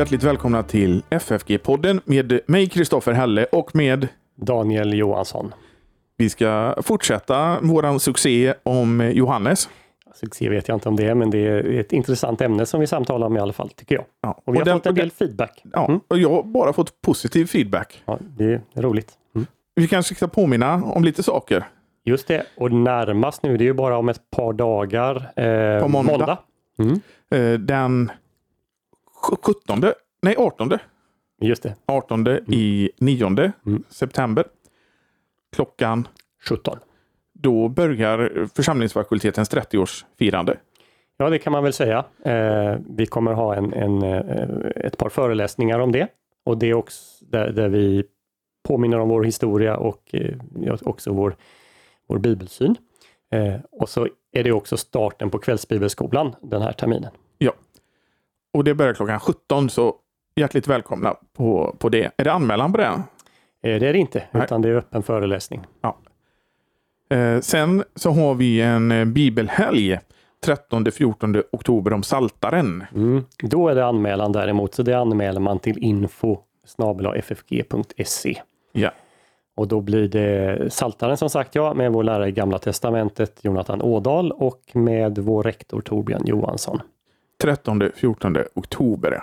Hjärtligt välkomna till FFG-podden med mig Kristoffer Helle och med Daniel Johansson. Vi ska fortsätta våran succé om Johannes. Succé vet jag inte om det är, men det är ett intressant ämne som vi samtalar om i alla fall, tycker jag. Ja, Och vi har den- fått en och del feedback. Ja, Mm. och jag har bara fått positiv feedback. Ja, det är roligt. Mm. Vi kanske ska påminna om lite saker. Just det, och närmast nu, det är ju bara om ett par dagar. Eh, På måndag. Mm. Eh, Den 17, nej 18, Just det, 18 i 9 Mm. september. Klockan, 17. då börjar församlingsfakultetens 30-årsfirande. Ja, det kan man väl säga. Eh, vi kommer ha en, en, eh, ett par föreläsningar om det. Och det är också där, där vi påminner om vår historia och eh, ja, också vår, vår bibelsyn. Eh, och så är det också starten på kvällsbibelskolan den här terminen. Och det börjar klockan 17, så hjärtligt välkomna på, på det. Är det anmälan på det? Eh, det är det inte, Nej. utan det är öppen föreläsning. Eh, sen så har vi en eh, bibelhelg 13-14 oktober om Saltaren. Mm. Då är det anmälan däremot, så det anmäler man till info ffg.se. Ja. Och då blir det Saltaren som sagt ja, med vår lärare i Gamla Testamentet Jonathan Ådahl och med vår rektor Torbjörn Johansson. 13-14 oktober.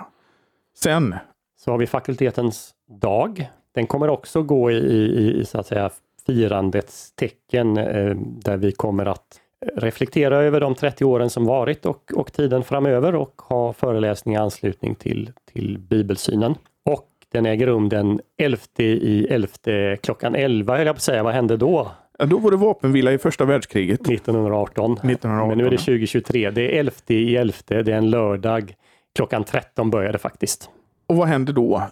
Sen, Så har vi fakultetens dag. Den kommer också gå i, i, i så att säga firandets tecken eh, där vi kommer att reflektera över de 30 åren som varit och, och tiden framöver och ha föreläsning i anslutning till, till bibelsynen. Och den äger rum den 11 i 11 klockan 11 höll jag på att säga. Vad hände då? Ja, då var det vapenvila i första världskriget. 1918. 1918. Men nu är det 2023. Det är 11 i 11. Det är en lördag. Klockan 13 började faktiskt. Och vad händer då?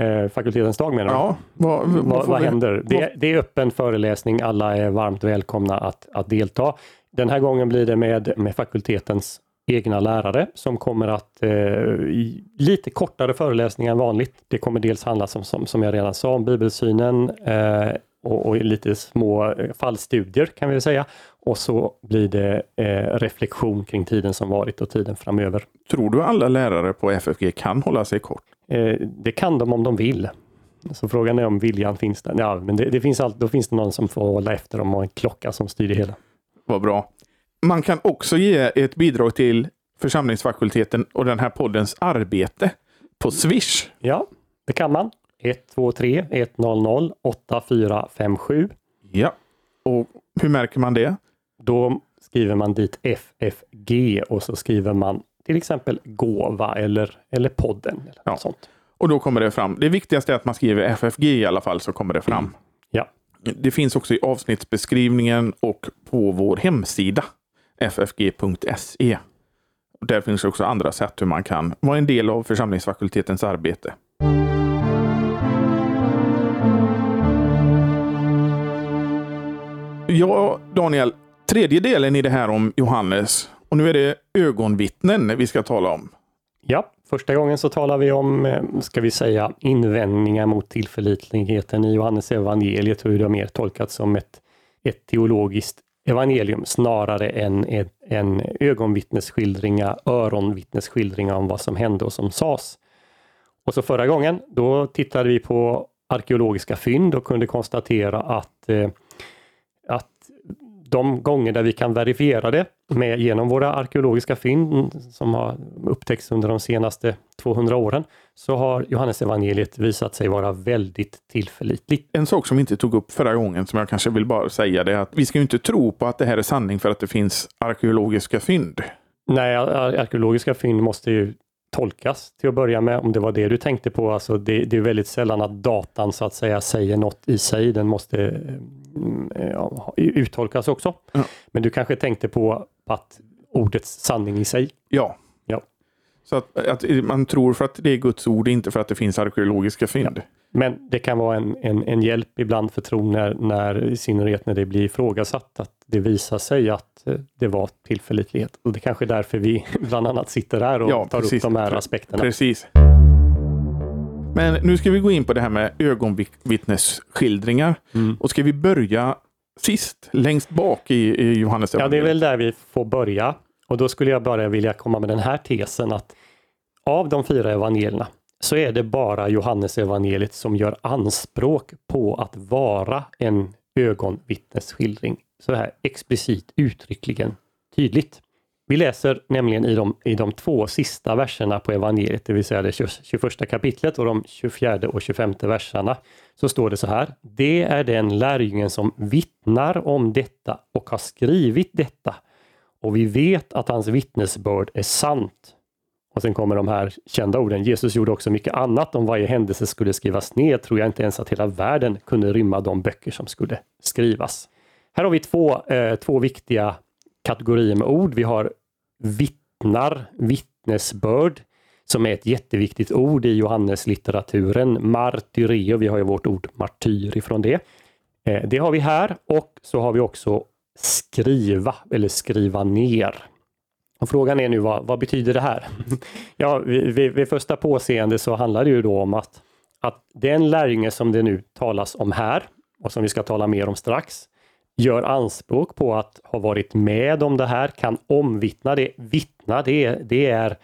Eh, fakultetens dag menar du? Ja, vad, vad, vad, vad händer? Det, det är öppen föreläsning. Alla är varmt välkomna att, att delta. Den här gången blir det med, med fakultetens egna lärare som kommer att eh, lite kortare föreläsningar än vanligt. Det kommer dels handla som, som, som jag redan sa om bibelsynen eh, och, och lite små eh, fallstudier kan vi säga. Och så blir det eh, reflektion kring tiden som varit och tiden framöver. Tror du alla lärare på FFG kan hålla sig kort? Eh, det kan de om de vill. Så frågan är om viljan finns där. Ja, men det, det finns allt, då finns det någon som får hålla efter dem och en klocka som styr det hela. Vad bra. Man kan också ge ett bidrag till församlingsfakulteten och den här poddens arbete på Swish. Ja, det kan man. 123 100 8457. Ja. Och hur märker man det? Då skriver man dit FFG och så skriver man till exempel gåva eller, eller podden. Eller Ja. sånt. Och då kommer det fram. Det viktigaste är att man skriver FFG i alla fall så kommer det fram. Ja. Det finns också i avsnittsbeskrivningen och på vår hemsida ffg.se. Där finns också andra sätt hur man kan vara en del av församlingsfakultetens arbete. Ja, Daniel, tredje delen i det här om Johannes. Och nu är det ögonvittnen vi ska tala om. Ja, första gången så talar vi om, eh, ska vi säga, invändningar mot tillförlitligheten i Johannes evangeliet och hur det har mer tolkats som ett, ett teologiskt evangelium snarare än en, en ögonvittnesskildringar, öronvittnesskildringar om vad som hände och som sades. Och så förra gången, då tittade vi på arkeologiska fynd och kunde konstatera att, eh, att de gånger där vi kan verifiera det med, genom våra arkeologiska fynd som har upptäckts under de senaste 200 åren, så har Johannes evangeliet visat sig vara väldigt tillförlitligt. En sak som vi inte tog upp förra gången som jag kanske vill bara säga det är att vi ska ju inte tro på att det här är sanning för att det finns arkeologiska fynd. Nej, ar- arkeologiska fynd måste ju tolkas till att börja med, om det var det du tänkte på. Alltså det, det är väldigt sällan att datan så att säga säger något i sig. Den måste mm, ja, uttolkas också. Ja. Men du kanske tänkte på att ordets sanning i sig. Ja. Ja. Så att, att man tror för att det är Guds ord, inte för att det finns arkeologiska fynd. Men det kan vara en, en, en hjälp ibland för tron när, när, i synnerhet när det blir ifrågasatt, att det visar sig att eh, det var tillförlitlighet. Och det kanske är därför vi bland annat sitter här och Ja, tar precis. upp de här aspekterna. Precis. Men nu ska vi gå in på det här med ögonvittnesskildringar. Mm. Och ska vi börja sist, längst bak i, i Johannes Ja, det är väl där vi får börja. Och då skulle jag bara vilja komma med den här tesen att av de fyra evangelierna så är det bara Johannes evangeliet som gör anspråk på att vara en ögonvittnesskildring. Så här explicit, uttryckligen, tydligt. Vi läser nämligen i de, i de två sista verserna på evangeliet, det vill säga det 21 kapitlet och de 24 och 25 verserna, så står det så här. Det är den lärjungen som vittnar om detta och har skrivit detta. Och vi vet att hans vittnesbörd är sant. Och sen kommer de här kända orden. Jesus gjorde också mycket annat. Om varje händelse skulle skrivas ner tror jag inte ens att hela världen kunde rymma de böcker som skulle skrivas. Här har vi två, eh, två viktiga kategorier med ord. Vi har vittnar, vittnesbörd, som är ett jätteviktigt ord i Johanneslitteraturen. Martyreo, vi har ju vårt ord martyr ifrån det. Eh, det har vi här och så har vi också skriva eller skriva ner. Och frågan är nu vad, vad betyder det här? ja, vid, vid, första påseende så handlar det ju då om att, att den lärjunge som det nu talas om här och som vi ska tala mer om strax, gör anspråk på att ha varit med om det här, kan omvittna det. Vittna, det, det är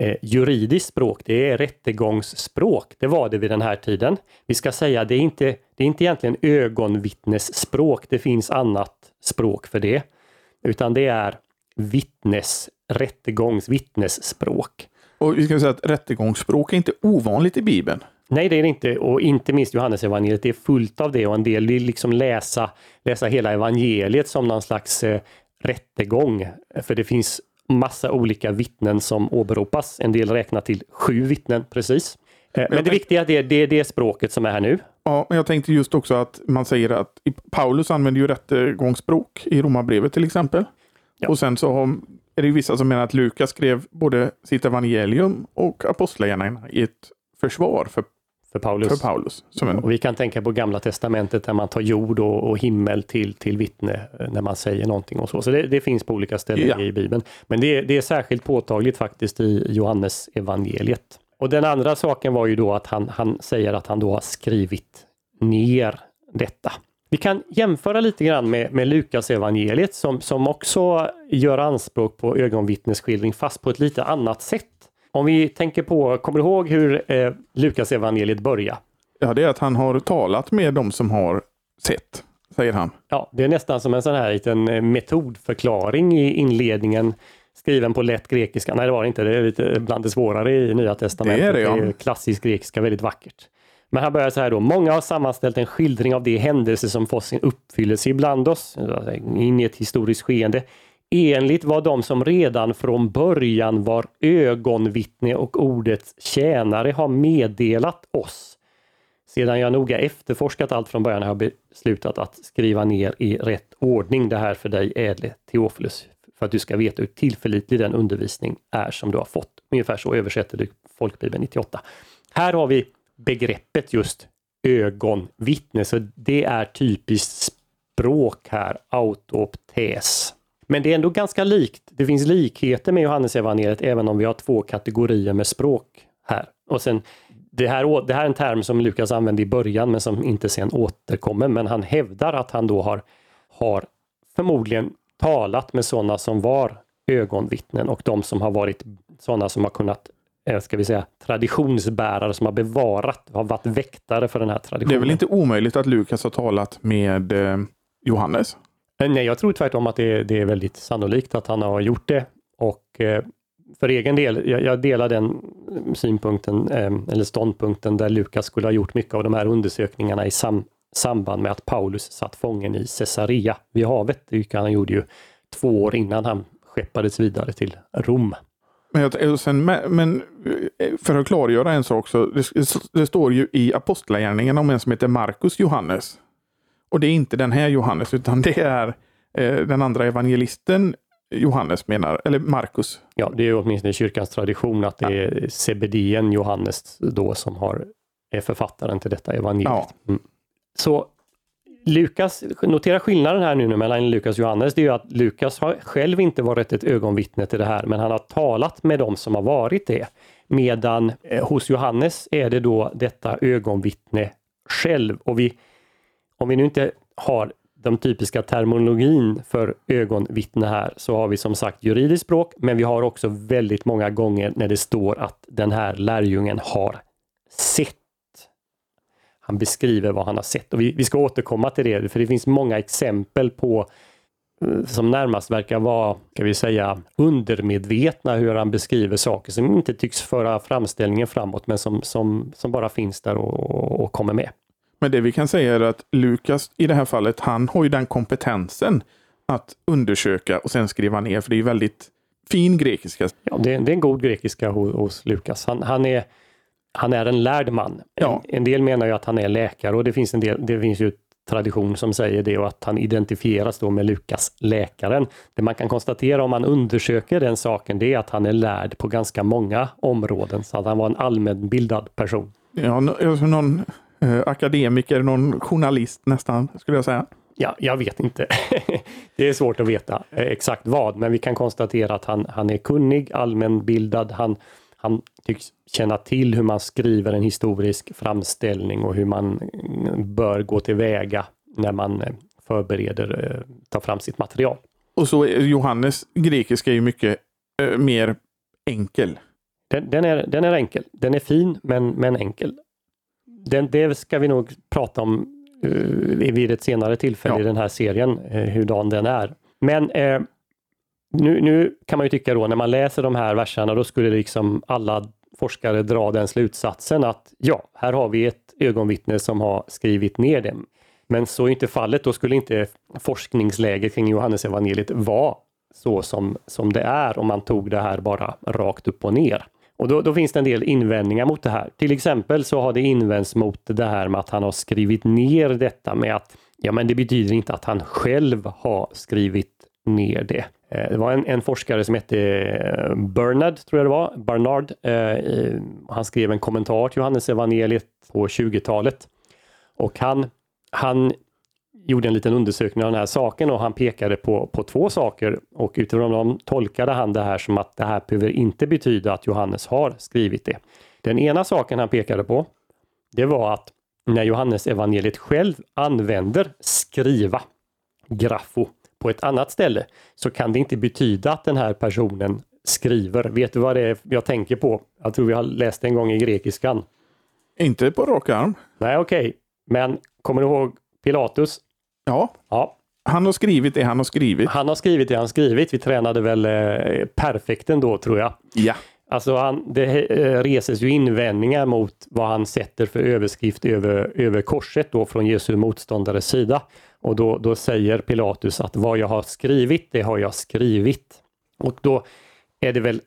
eh, juridiskt språk, det är rättegångsspråk. Det var det vid den här tiden. Vi ska säga, det är inte, det är inte egentligen ögonvittnesspråk, det finns annat språk för det, utan det är vittnes, rättegångs, vittnesspråk. Och vi ska säga att rättegångsspråk är inte ovanligt i Bibeln. Nej, det är det inte. Och inte minst Johannes evangeliet. Det är fullt av det och en del vill liksom läsa, läsa hela evangeliet som någon slags eh, rättegång. För det finns massa olika vittnen som åberopas. En del räknar till sju vittnen precis. Eh, men, det viktiga är det är det språket som är här nu. Ja, men jag tänkte just också att man säger att Paulus använder ju rättegångsspråk i Romarbrevet till exempel. Ja. Och sen så har, är det vissa som menar att Lukas skrev både sitt evangelium och apostlagärningarna i ett försvar för för Paulus. För Paulus en... Och vi kan tänka på gamla testamentet där man tar jord och, och himmel till, till vittne eh, när man säger någonting och så. Så det, det finns på olika ställen ja. i Bibeln. Men det, det, är särskilt påtagligt faktiskt i Johannes evangeliet. Och den andra saken var ju då att han, han säger att han då har skrivit ner detta. Vi kan jämföra lite grann med, med Lukas evangeliet som, som också gör anspråk på ögonvittnesskildring fast på ett lite annat sätt. Om vi tänker på, kommer du ihåg hur eh, Lukas evangeliet börjar? Ja, det är att han har talat med de som har sett, säger han. Ja, det är nästan som en sån här liten eh, metodförklaring i inledningen skriven på lätt grekiska. Nej, det var det inte. Det är lite bland det svårare i Nya Testamentet. Det är det, ja. det är klassisk grekiska, väldigt vackert. Men han börjar så här då. Många har sammanställt en skildring av de händelser som fått sin uppfyllelse ibland oss, in i ett historiskt skeende. Enligt vad de som redan från början var ögonvittne och ordets tjänare har meddelat oss. Sedan jag noga efterforskat allt från början har jag beslutat att skriva ner i rätt ordning det här för dig ädle Teofilus för att du ska veta hur tillförlitlig den undervisning är som du har fått. Ungefär så översätter du Folkbibeln 98. Här har vi begreppet just ögonvittne, så det är typiskt språk här, autoptes. Men det är ändå ganska likt. Det finns likheter med Johannesevangeliet även om vi har två kategorier med språk här. Och sen, det, här, det här är en term som Lukas använde i början men som inte sen återkommer. Men han hävdar att han då har, har förmodligen talat med sådana som var ögonvittnen och de som har varit sådana som har kunnat eh, ska vi säga, traditionsbärare som har bevarat, har varit väktare för den här traditionen. Det är väl inte omöjligt att Lukas har talat med eh, Johannes? Eh, nej, jag tror tvärtom att det är, det är väldigt sannolikt att han har gjort det. Och eh, för egen del, jag, jag delar den synpunkten, eh, eller ståndpunkten där Lukas skulle ha gjort mycket av de här undersökningarna i sam, samband med att Paulus satt fången i Caesarea vid havet. Det han gjorde ju två år innan han skeppades vidare till Rom. Men, sen, men eh, för att klargöra en sak så det, det står ju i Apostlagärningarna om en som heter Markus Johannes. Och det är inte den här Johannes, utan det är eh, den andra evangelisten Johannes menar, eller Markus. Ja, det är åtminstone kyrkans tradition att det är Sebedien Johannes då som har, är författaren till detta evangeliet. Ja. Mm. Så Lukas, notera skillnaden här nu mellan Lukas och Johannes, det är ju att Lukas har själv inte varit ett ögonvittne till det här, men han har talat med dem som har varit det. Medan eh, hos Johannes är det då detta ögonvittne själv. Och vi om vi nu inte har den typiska terminologin för ögonvittne här så har vi som sagt juridiskt språk, men vi har också väldigt många gånger när det står att den här lärjungen har sett. Han beskriver vad han har sett och vi, vi ska återkomma till det, för det finns många exempel på eh, som närmast verkar vara, ska vi säga, undermedvetna hur han beskriver saker som inte tycks föra framställningen framåt men som, som, som bara finns där och, och kommer med. Men det vi kan säga är att Lukas i det här fallet, han har ju den kompetensen att undersöka och sen skriva ner, för det är väldigt fin grekiska. Ja, det, är, det är en god grekiska hos, hos Lukas. Han, han, är, han är en lärd man. Ja. En, en, del menar ju att han är läkare och det finns en del, det finns ju tradition som säger det och att han identifieras då med Lukas, läkaren. Det man kan konstatera om man undersöker den saken, det är att han är lärd på ganska många områden, så att han var en allmänbildad person. Ja, alltså någon eh, akademiker, någon journalist nästan, skulle jag säga. Ja, jag vet inte. det är svårt att veta eh, exakt vad, men vi kan konstatera att han, han är kunnig, allmänbildad, han, han tycks känna till hur man skriver en historisk framställning och hur man mm, bör gå tillväga när man eh, förbereder, tar fram sitt material. Och så Johannes grekiska är ju mycket mer enkel. Den, den, är, den är enkel. Den är fin, men, men enkel den, det ska vi nog prata om uh, vid ett senare tillfälle ja. i den här serien, uh, hurdan den är. Men uh, nu, nu kan man ju tycka då när man läser de här verserna, då skulle liksom alla forskare dra den slutsatsen att ja, här har vi ett ögonvittne som har skrivit ner dem. Men så är inte fallet, då skulle inte forskningsläget kring Johannes evangeliet vara så som, som det är om man tog det här bara rakt upp och ner. Och då, då, finns det en del invändningar mot det här. Till exempel så har det invänts mot det här med att han har skrivit ner detta med att ja, men det betyder inte att han själv har skrivit ner det. Eh, det var en, en forskare som hette eh, Bernard, tror jag det var, Bernard. Eh, han skrev en kommentar till Johannes evangeliet på 20-talet. Och han, han gjorde en liten undersökning av den här saken och han pekade på, på två saker och utifrån dem tolkade han det här som att det här behöver inte betyda att Johannes har skrivit det. Den ena saken han pekade på, det var att när Johannes evangeliet själv använder skriva, graffo, på ett annat ställe så kan det inte betyda att den här personen skriver. Vet du vad det är jag tänker på? Jag tror vi har läst en gång i grekiskan. Inte på rak arm. Nej, okej. Okay. Men kommer du ihåg Pilatus? Ja. ja. Han har skrivit det han har skrivit. Han har skrivit det han skrivit. Vi tränade väl eh, perfekt ändå tror jag. Ja. Alltså han, det eh, reses ju invändningar mot vad han sätter för överskrift över, över korset då från Jesu motståndares sida. Och då, då säger Pilatus att vad jag har skrivit, det har jag skrivit. Och då är det väl,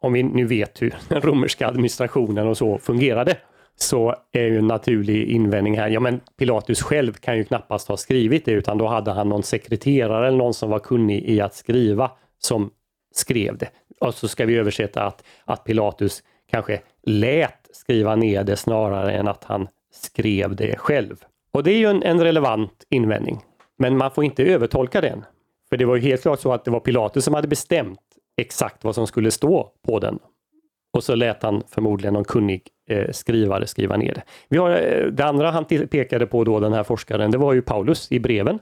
om vi nu vet hur den romerska administrationen och så fungerade, så är ju en naturlig invändning här, ja men Pilatus själv kan ju knappast ha skrivit det utan då hade han någon sekreterare eller någon som var kunnig i att skriva som skrev det. Och så ska vi översätta att, att Pilatus kanske lät skriva ner det snarare än att han skrev det själv. Och det är ju en, en relevant invändning. Men man får inte övertolka den. För det var ju helt klart så att det var Pilatus som hade bestämt exakt vad som skulle stå på den. Och så lät han förmodligen någon kunnig eh, skrivare skriva ner det. Vi har, eh, det andra han pekade på då, den här forskaren, det var ju Paulus i breven.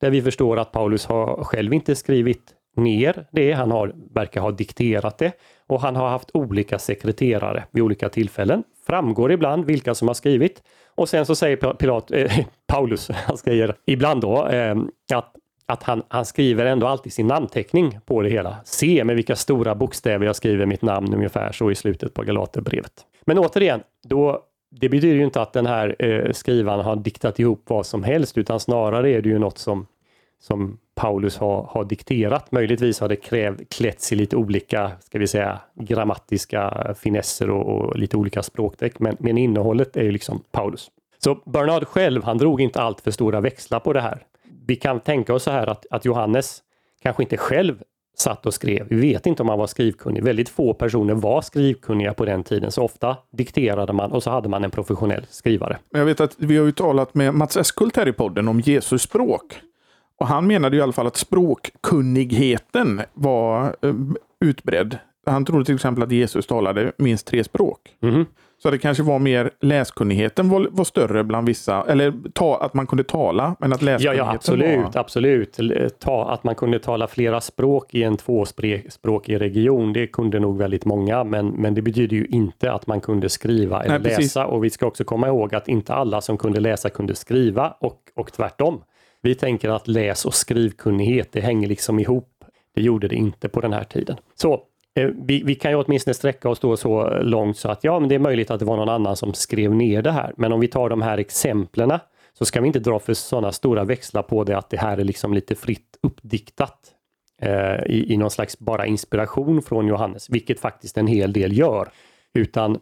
Där vi förstår att Paulus har själv inte skrivit ner det, han har, verkar ha dikterat det och han har haft olika sekreterare vid olika tillfällen. Framgår ibland vilka som har skrivit och sen så säger Pilat, eh, Paulus, han säger ibland då eh, att att han, han skriver ändå alltid sin namnteckning på det hela. Se med vilka stora bokstäver jag skriver mitt namn ungefär så i slutet på Galaterbrevet. Men återigen, då, det betyder ju inte att den här eh, skrivaren har diktat ihop vad som helst utan snarare är det ju något som, som Paulus har, har dikterat. Möjligtvis har det kräv, klätts i lite olika, ska vi säga, grammatiska finesser och, och lite olika språkdäck, men, men innehållet är ju liksom Paulus. Så Bernard själv, han drog inte allt för stora växlar på det här vi kan tänka oss så här att, att Johannes kanske inte själv satt och skrev. Vi vet inte om han var skrivkunnig. Väldigt få personer var skrivkunniga på den tiden, så ofta dikterade man och så hade man en professionell skrivare. Jag vet att vi har ju talat med Mats Eskult här i podden om Jesus språk. Och han menade i alla fall att språkkunnigheten var eh, utbredd. han trodde till exempel att Jesus talade minst tre språk. Mhm. Så det kanske var mer läskunnigheten var, var större bland vissa. Eller ta, att man kunde tala, men att Ja, läskunnigheten ja absolut, var... absolut. L- Ta, att man kunde tala flera språk i en tvåspråkig region, det kunde nog väldigt många, men, men det betyder ju inte att man kunde skriva eller Nej, läsa. Och vi ska också komma ihåg att inte alla som kunde läsa kunde skriva och, och tvärtom. Vi tänker att läs och skrivkunnighet, det hänger liksom ihop. Det gjorde det inte på den här tiden. Så eh, Eh, vi, vi kan ju åtminstone sträcka oss då så långt så att ja, men det är möjligt att det var någon annan som skrev ner det här. Men om vi tar de här exemplen så ska vi inte dra för sådana stora växlar på det att det här är liksom lite fritt uppdiktat eh, i, i någon slags bara inspiration från Johannes, vilket faktiskt en hel del gör. Utan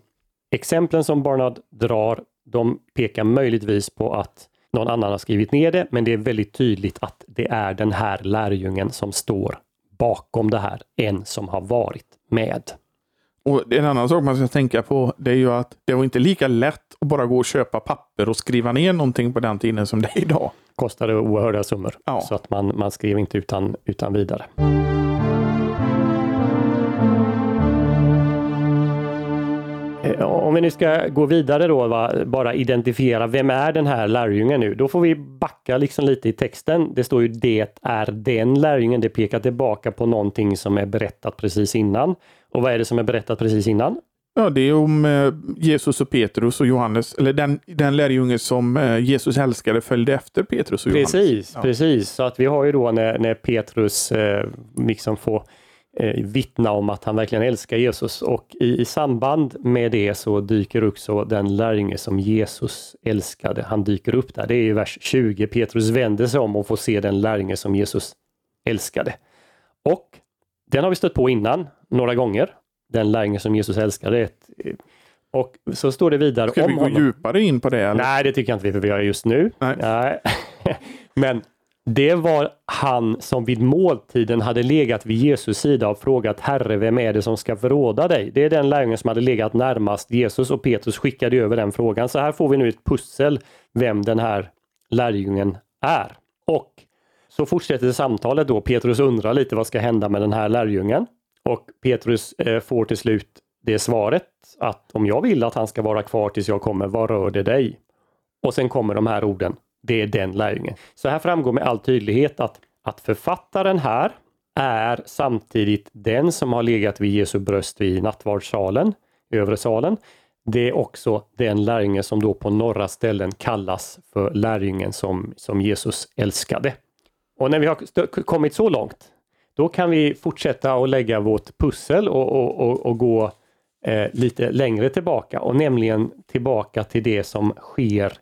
exemplen som Barnard drar, de pekar möjligtvis på att någon annan har skrivit ner det, men det är väldigt tydligt att det är den här lärjungen som står bakom det här, en som har varit med. Och en annan sak man ska tänka på det är ju att det var inte lika lätt att bara gå och köpa papper och skriva ner någonting på den tiden som det är idag. Kostade oerhörda summor, Ja. så att man, man skrev inte utan, utan vidare. Om vi nu ska gå vidare då, va, bara identifiera vem är den här lärjungen nu? Då får vi backa liksom lite i texten. Det står ju det är den lärjungen. Det pekar tillbaka på någonting som är berättat precis innan. Och vad är det som är berättat precis innan? Ja, det är om eh, Jesus och Petrus och Johannes, eller den, den lärjunge som eh, Jesus älskade följde efter Petrus och Johannes. Precis, Ja. precis. Så att vi har ju då när, när Petrus eh, liksom får eh, vittna om att han verkligen älskar Jesus och i, i samband med det så dyker också den lärjunge som Jesus älskade. Han dyker upp där. Det är i vers 20. Petrus vänder sig om och får se den lärjunge som Jesus älskade. Och den har vi stött på innan några gånger. Den lärjunge som Jesus älskade. Ett, eh, och så står det vidare Ska om vi gå honom. djupare in på det? Eller? Nej, det tycker jag inte vi behöver göra just nu. Nej. Nej. Men det var han som vid måltiden hade legat vid Jesus sida och frågat Herre, vem är det som ska förråda dig? Det är den lärjungen som hade legat närmast Jesus och Petrus skickade över den frågan. Så här får vi nu ett pussel vem den här lärjungen är. Och så fortsätter samtalet då. Petrus undrar lite vad ska hända med den här lärjungen? Och Petrus eh, får till slut det svaret att om jag vill att han ska vara kvar tills jag kommer, vad rör det dig? Och sen kommer de här orden. Det är den lärjungen. Så här framgår med all tydlighet att, att författaren här är samtidigt den som har legat vid Jesu bröst vid nattvardssalen, övre salen. Det är också den lärjunge som då på några ställen kallas för lärjungen som, som Jesus älskade. Och när vi har stö- kommit så långt, då kan vi fortsätta att lägga vårt pussel och, och, och, och gå eh, lite längre tillbaka och nämligen tillbaka till det som sker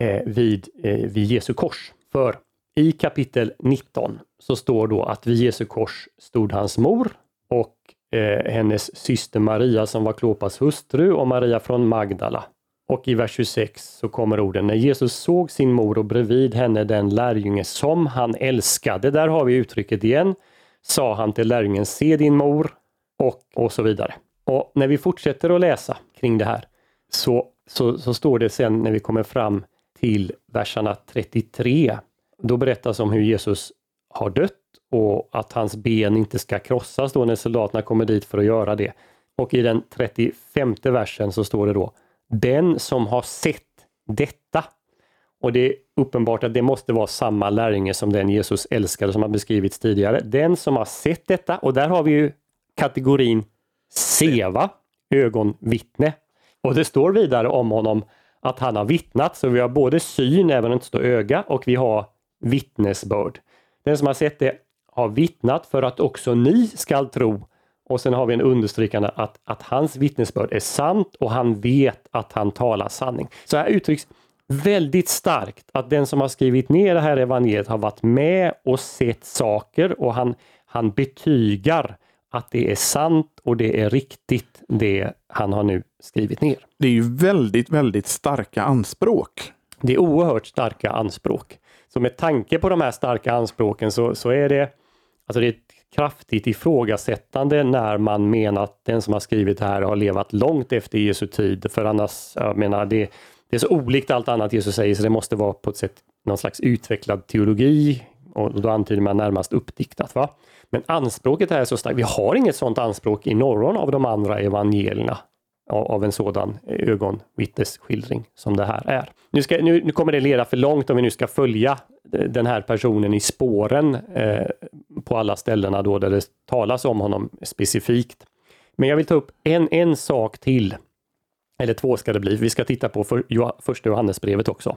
Eh, vid, eh, vid Jesu kors. För i kapitel 19 så står då att vid Jesu kors stod hans mor och eh, hennes syster Maria som var Klopas hustru och Maria från Magdala. Och i vers 26 så kommer orden när Jesus såg sin mor och bredvid henne den lärjunge som han älskade. Där har vi uttrycket igen. Sa han till lärjungen se din mor och, och så vidare. Och när vi fortsätter att läsa kring det här så, så, så står det sen när vi kommer fram till verserna 33. Då berättas om hur Jesus har dött och att hans ben inte ska krossas då när soldaterna kommer dit för att göra det. Och i den 35 versen så står det då Den som har sett detta. Och det är uppenbart att det måste vara samma lärjunge som den Jesus älskade som har beskrivits tidigare. Den som har sett detta och där har vi ju kategorin seva, ögonvittne. Och det står vidare om honom att han har vittnat, så vi har både syn, även om det inte står öga, och vi har vittnesbörd. Den som har sett det har vittnat för att också ni skall tro. Och sen har vi en understrykande att, att hans vittnesbörd är sant och han vet att han talar sanning. Så här uttrycks väldigt starkt att den som har skrivit ner det här evangeliet har varit med och sett saker och han, han betygar att det är sant och det är riktigt det han har nu skrivit ner. Det är ju väldigt, väldigt starka anspråk. Det är oerhört starka anspråk. Så med tanke på de här starka anspråken så, så är det, alltså det är ett kraftigt ifrågasättande när man menar att den som har skrivit det här har levat långt efter Jesu tid. För annars, jag menar, det, det är så olikt allt annat Jesus säger så det måste vara på ett sätt någon slags utvecklad teologi och då antyder man närmast uppdiktat. Va? Men anspråket här är så starkt. Vi har inget sådant anspråk i någon av de andra evangelierna av en sådan ögonvittnesskildring som det här är. Nu, ska, nu, nu, kommer det leda för långt om vi nu ska följa den här personen i spåren eh, på alla ställena då där det talas om honom specifikt. Men jag vill ta upp en, en sak till. Eller två ska det bli. Vi ska titta på för, första Johannesbrevet också.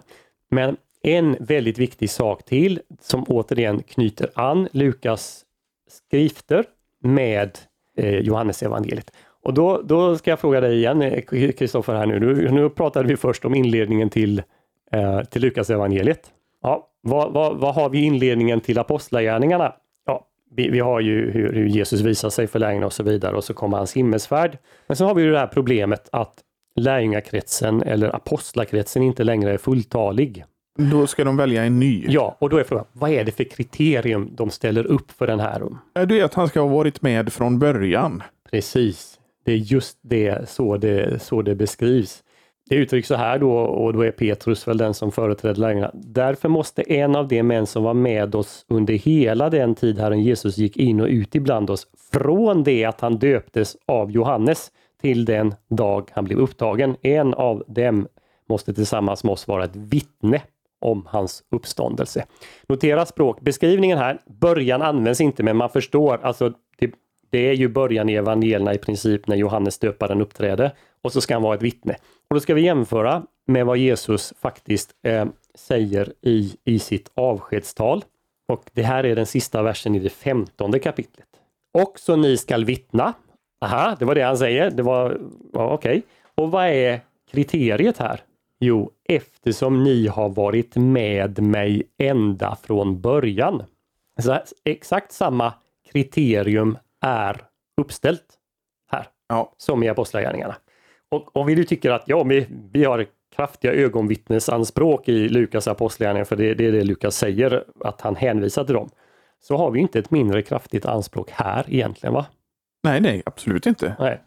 Men en väldigt viktig sak till som återigen knyter an Lukas skrifter med eh, Johannes evangeliet. Och då, då ska jag fråga dig igen, eh, Kristoffer, här nu. nu. Nu pratade vi först om inledningen till, eh, till Lukas evangeliet. Ja, vad, vad, vad har vi i inledningen till apostlagärningarna? Ja, vi, vi har ju hur, hur, Jesus visar sig för lärjungarna och så vidare och så kommer hans himmelsfärd. Men så har vi ju det här problemet att lärjungakretsen eller apostlakretsen inte längre är fulltalig. Då ska de välja en ny. Ja, och då är frågan, vad är det för kriterium de ställer upp för den här? Det är att han ska ha varit med från början. Precis. Det är just det så det, så det beskrivs. Det uttrycks så här då, och då är Petrus väl den som företräder lärjungarna. Därför måste en av de män som var med oss under hela den tid Herren Jesus gick in och ut ibland oss, från det att han döptes av Johannes till den dag han blev upptagen. En av dem måste tillsammans med oss vara ett vittne om hans uppståndelse. Notera språkbeskrivningen här. Början används inte, men man förstår. Alltså, det, det är ju början i evangelierna i princip när Johannes döparen uppträder och så ska han vara ett vittne. Och då ska vi jämföra med vad Jesus faktiskt eh, säger i, i sitt avskedstal. Och det här är den sista versen i det femtonde kapitlet. Också ni skall vittna. Aha, det var det han säger. Det var, ja, okej. Okay. Och vad är kriteriet här? Jo, eftersom ni har varit med mig ända från början. Så exakt samma kriterium är uppställt här ja. som i Apostlagärningarna. Och om vi nu tycker att ja, vi, vi har kraftiga ögonvittnesanspråk i Lukas apostlagärningar, för det, det är det Lukas säger, att han hänvisar till dem, så har vi inte ett mindre kraftigt anspråk här egentligen, va? Nej, nej, absolut inte. Nej.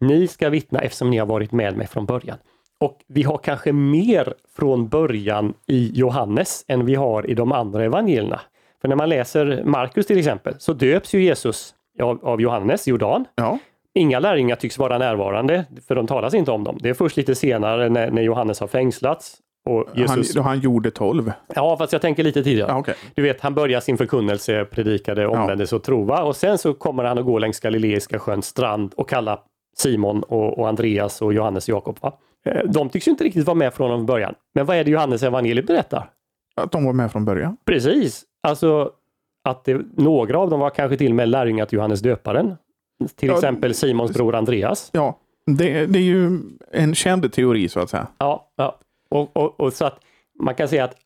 Ni ska vittna eftersom ni har varit med mig från början. Och vi har kanske mer från början i Johannes än vi har i de andra evangelierna. För när man läser Markus till exempel så döps ju Jesus av, av Johannes Jordan. Ja. Inga lärjungar tycks vara närvarande, för de talas inte om dem. Det är först lite senare när, när Johannes har fängslats. Och Jesus... han, han gjorde tolv? Ja, fast jag tänker lite tidigare. Ja, okay. Du vet, han börjar sin förkunnelse, predikade omvändelse ja. och trova och sen så kommer han att gå längs Galileiska sjöns strand och kalla Simon och, och Andreas och Johannes och Jakob. Va? Eh, de tycks inte riktigt vara med från början. Men vad är det Johannes evangeliet berättar? Att de var med från början. Precis. Alltså att det, några av dem var kanske till och med lärjungar till Johannes döparen. Till ja, exempel Simons bror Andreas. Ja, det, det, är ju en känd teori så att säga. Ja, ja. Och, och, och så att man kan säga att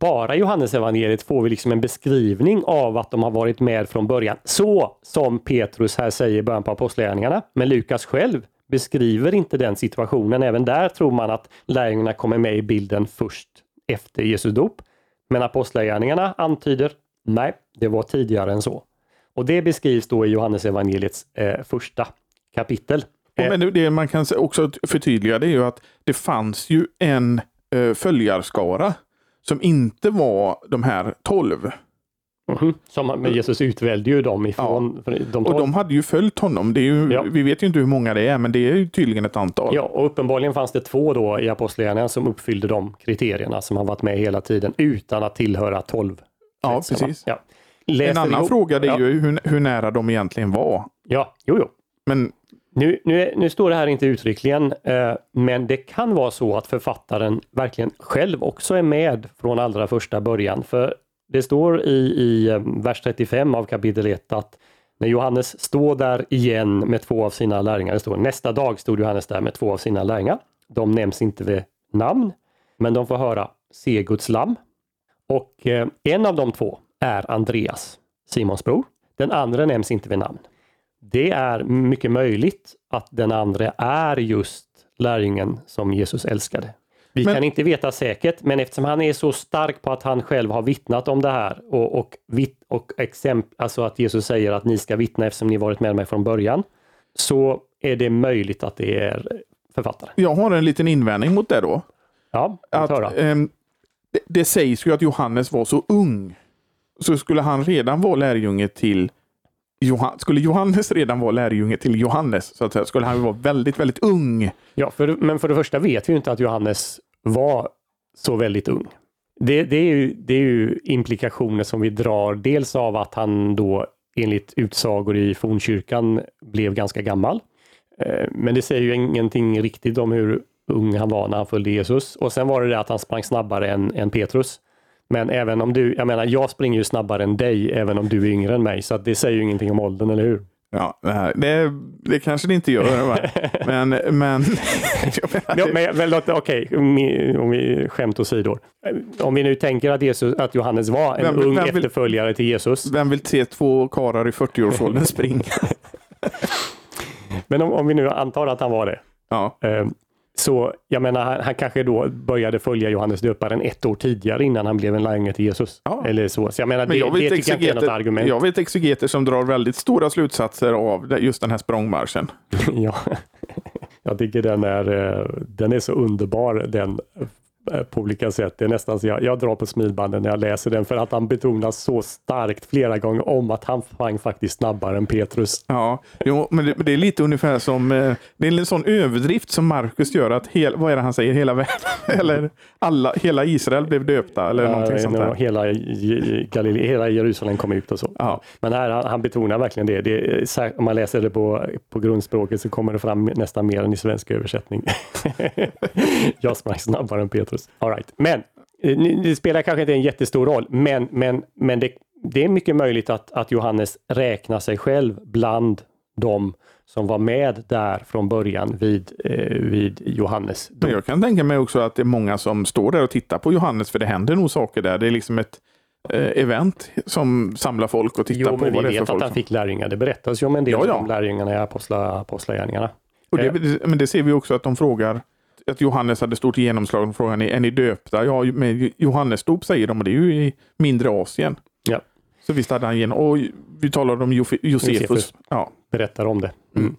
bara Johannes evangeliet får vi liksom en beskrivning av att de har varit med från början. Så som Petrus här säger i början på Apostlagärningarna. Men Lukas själv beskriver inte den situationen. Även där tror man att lärjungarna kommer med i bilden först efter Jesu dop. Men Apostlagärningarna antyder nej, det var tidigare än så. Och det beskrivs då i Johannes evangeliets eh, första kapitel. Men det man kan också förtydliga det är ju att det fanns ju en eh, följarskara som inte var de här tolv. Mm. Som, men Jesus utvälde ju dem ifrån ja. de Och de hade ju följt honom. Det är ju, ja. Vi vet ju inte hur många det är, men det är ju tydligen ett antal. Ja, och uppenbarligen fanns det två då i Apostlagärningarna som uppfyllde de kriterierna som har varit med hela tiden utan att tillhöra tolv. Ja, precis. Ja. en annan ihop. fråga är ju hur, hur, nära de egentligen var. Ja, jo, jo. Men nu, nu, nu, står det här inte uttryckligen, eh, men det kan vara så att författaren verkligen själv också är med från allra första början. För det står i, i eh, vers 35 av kapitel 1 att när Johannes står där igen med två av sina lärjungar, det står nästa dag stod Johannes där med två av sina lärjungar. De nämns inte vid namn, men de får höra se Guds lamm. Och eh, en av de två är Andreas, Simons bror. Den andra nämns inte vid namn. Det är mycket möjligt att den andra är just lärjungen som Jesus älskade. Vi men, kan inte veta säkert, men eftersom han är så stark på att han själv har vittnat om det här och, och, vitt, och exempel, alltså att Jesus säger att ni ska vittna eftersom ni varit med mig från början, så är det möjligt att det är författare. Jag har en liten invändning mot det då. Ja, att, eh, det, det sägs ju att Johannes var så ung. så skulle han redan vara lärjunge till Johan, skulle Johannes redan vara lärjunge till Johannes, så att säga, skulle han vara väldigt, väldigt ung. Ja, för, men för det första vet vi ju inte att Johannes var så väldigt ung. Det, det, är ju, det är ju implikationer som vi drar, dels av att han då enligt utsagor i fornkyrkan blev ganska gammal. Eh, men det säger ju ingenting riktigt om hur ung han var när han följde Jesus. Och sen var det det att han sprang snabbare än, än Petrus. Men även om du, jag menar, jag springer ju snabbare än dig, även om du är yngre än mig, så det säger ju ingenting om åldern, eller hur? Ja, det, det kanske det inte gör. Va? Men, men, ja, men väl, Okej, okay, om vi skämt åsido. Om vi nu tänker att, Jesus, att Johannes var en vem, ung vem efterföljare vill, till Jesus. Vem vill se två karlar i 40-årsåldern springa? men om, om, vi nu antar att han var det. Ja. Så jag menar, han, han, kanske då började följa Johannes döparen ett år tidigare innan han blev en lärjunge till Jesus. Ja. Eller så. så jag menar, Men jag det, det tycker jag inte är något argument. Jag vet exegeter som drar väldigt stora slutsatser av just den här språngmarschen. ja, jag tycker den är, eh, den är så underbar, den på olika sätt. Det är nästan så jag, jag drar på smilbanden när jag läser den för att han betonar så starkt flera gånger om att han sprang faktiskt snabbare än Petrus. Ja, jo, men det, det är lite ungefär som, eh, det är en sån överdrift som Markus gör att, hel, vad är det han säger, hela världen, eller alla, hela Israel blev döpta eller ja, någonting sånt där. Hela, Galilea, hela Jerusalem kom ut och så. Ja. Men här, han betonar verkligen det. det om man läser det på, på grundspråket så kommer det fram nästan mer än i svensk översättning. jag sprang snabbare än Petrus. Petrus. All right. Men eh, det spelar kanske inte en jättestor roll, men, men, men det, det är mycket möjligt att, att Johannes räknar sig själv bland de som var med där från början vid, eh, vid Johannes. Men jag kan tänka mig också att det är många som står där och tittar på Johannes, för det händer nog saker där. Det är liksom ett eh, event som samlar folk och tittar jo, på vad det är för folk. Vi vet att han fick lärjungar. Det berättas ju om en del ja, ja. om lärjungarna i apostlagärningarna. men det ser vi också att de frågar att Johannes hade stort genomslag. Frågan är, ni döpta? Ja, med Johannes dop säger de, och det är ju i mindre Asien. Ja. Så visst hade han genom, och vi talade om Josefus. Josefus. Ja. Berättar om det. Mm. Mm.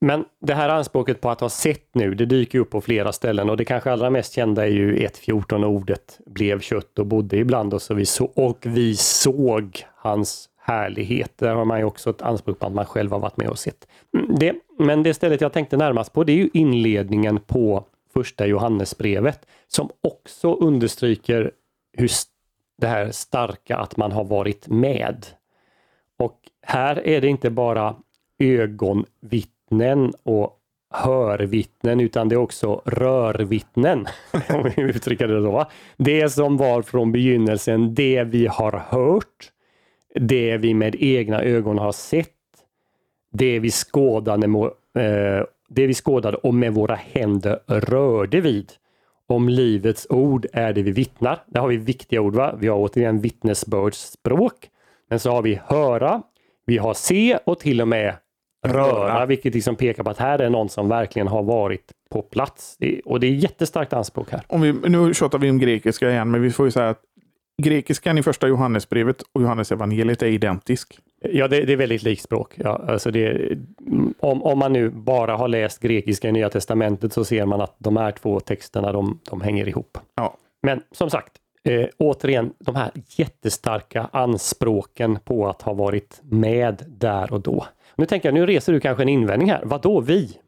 Men det här anspråket på att ha sett nu, det dyker upp på flera ställen och det kanske allra mest kända är ju 1.14 ordet blev kött och bodde ibland oss och vi, så, och vi såg hans härlighet. Där har man ju också ett anspråk på att man själv har varit med och sett. Mm, det, men det stället jag tänkte närmast på det är ju inledningen på första Johannesbrevet som också understryker hur det här starka att man har varit med. Och här är det inte bara ögonvittnen och hörvittnen utan det är också rörvittnen. om vi uttrycker det så. Det som var från begynnelsen, det vi har hört, det vi med egna ögon har sett, det vi skådade med, det vi skådade och med våra händer rörde vid. Om livets ord är det vi vittnar. Där har vi viktiga ord. Va? Vi har återigen vittnesbördsspråk. Men så har vi höra, vi har se och till och med röra, vilket liksom pekar på att här är någon som verkligen har varit på plats. Det, och det är jättestarkt anspråk här. Om vi, nu tjatar vi om grekiska igen, men vi får ju säga att grekiskan i första Johannesbrevet och Johannesevangeliet är identisk. Ja, det, det, är väldigt likt språk. Ja, alltså det, om, om man nu bara har läst grekiska i Nya Testamentet så ser man att de här två texterna de, de hänger ihop. Ja. Men som sagt, eh, återigen de här jättestarka anspråken på att ha varit med där och då. Nu tänker jag, nu reser du kanske en invändning här. Vad då vi?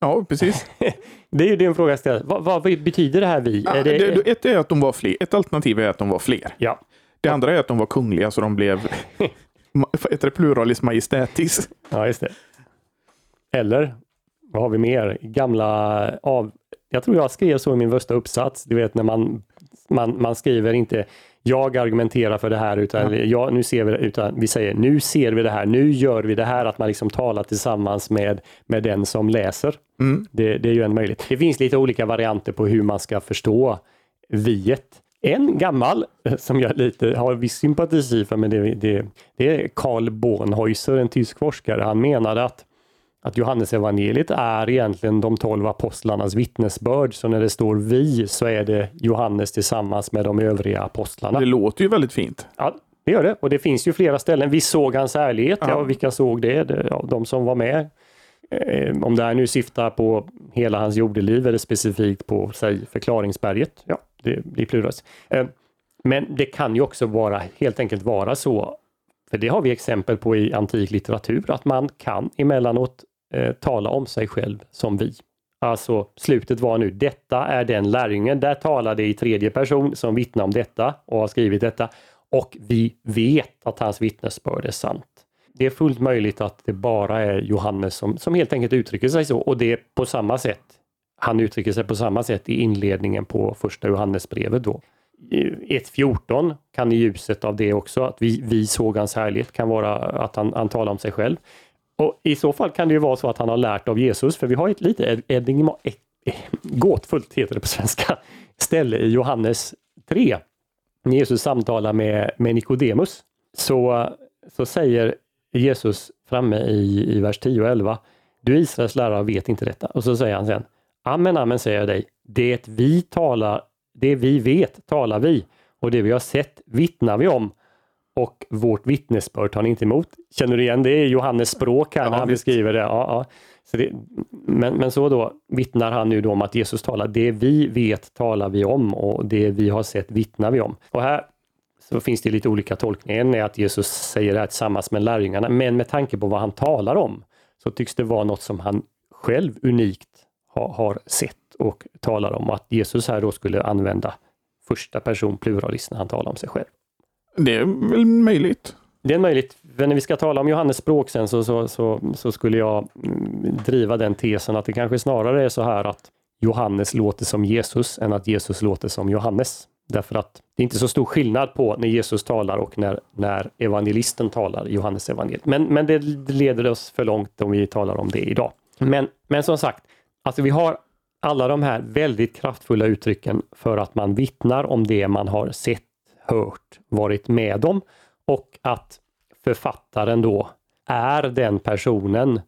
Ja, precis. det är ju din fråga vad, vad, betyder det här vi? Ja, är det... Det, ett är att de var fler. Ett alternativ är att de var fler. Ja. Det andra är att de var kungliga så de blev heter det pluralis majestätis. Ja, just det. Eller vad har vi mer? Gamla av... Jag tror jag skrev så i min första uppsats. Du vet när man, man, man skriver inte jag argumenterar för det här utan, ja. ja. nu ser vi utan vi säger nu ser vi det här, nu gör vi det här, att man liksom talar tillsammans med, med den som läser. Mm. Det, det är ju en möjlighet. Det finns lite olika varianter på hur man ska förstå viet. En gammal som jag lite har viss sympati för, men det, det, det är Karl Bornhäuser, en tysk forskare. Han menade att att Johannesevangeliet är egentligen de tolv apostlarnas vittnesbörd. Så när det står vi så är det Johannes tillsammans med de övriga apostlarna. Det låter ju väldigt fint. Ja, det gör det. Och det finns ju flera ställen. Vi såg hans ärlighet. Ja. ja vilka såg det? det ja, de som var med. Eh, om det här nu syftar på hela hans jordeliv eller specifikt på säg, förklaringsberget. Ja, i pluras. Eh, men det kan ju också vara helt enkelt vara så, för det har vi exempel på i antik litteratur, att man kan emellanåt eh, tala om sig själv som vi. Alltså slutet var nu, detta är den lärjungen, där talade i tredje person som vittnar om detta och har skrivit detta. Och vi vet att hans vittnesbörd är sant. Det är fullt möjligt att det bara är Johannes som, som helt enkelt uttrycker sig så och det på samma sätt. Han uttrycker sig på samma sätt i inledningen på första Johannesbrevet då. 1.14 kan i ljuset av det också, att vi, vi såg hans härlighet, kan vara att han, han talar om sig själv. Och I så fall kan det ju vara så att han har lärt av Jesus, för vi har ett lite enigma, e-, e-, gåtfullt, heter det på svenska, ställe i Johannes 3. När Jesus samtalar med, med Nikodemus så, så säger Jesus framme i, i vers 10 och 11, du Israels lärare vet inte detta. Och så säger han sen, amen, amen säger jag dig, det vi talar, det vi vet talar vi och det vi har sett vittnar vi om och vårt vittnesbörd tar ni inte emot. Känner du igen det? är Johannes språk här ja, när han visst. beskriver det. Ja, ja. Så det, men, men så då vittnar han nu då om att Jesus talar, det vi vet talar vi om och det vi har sett vittnar vi om. Och här så finns det lite olika tolkningar. En är att Jesus säger det här tillsammans med lärjungarna, men med tanke på vad han talar om så tycks det vara något som han själv unikt har, har sett och talar om. Att Jesus här då skulle använda första person pluralis när han talar om sig själv. Det är väl möjligt. Det är möjligt. Men när vi ska tala om Johannes språk sen så, så, så, så, skulle jag mm, driva den tesen att det kanske snarare är så här att Johannes låter som Jesus än att Jesus låter som Johannes. Därför att det är inte så stor skillnad på när Jesus talar och när, när evangelisten talar, Johannes evangeliet. Men, men det leder oss för långt om vi talar om det idag. Men, men som sagt, alltså vi har alla de här väldigt kraftfulla uttrycken för att man vittnar om det man har sett, hört, varit med om och att författaren då är den personen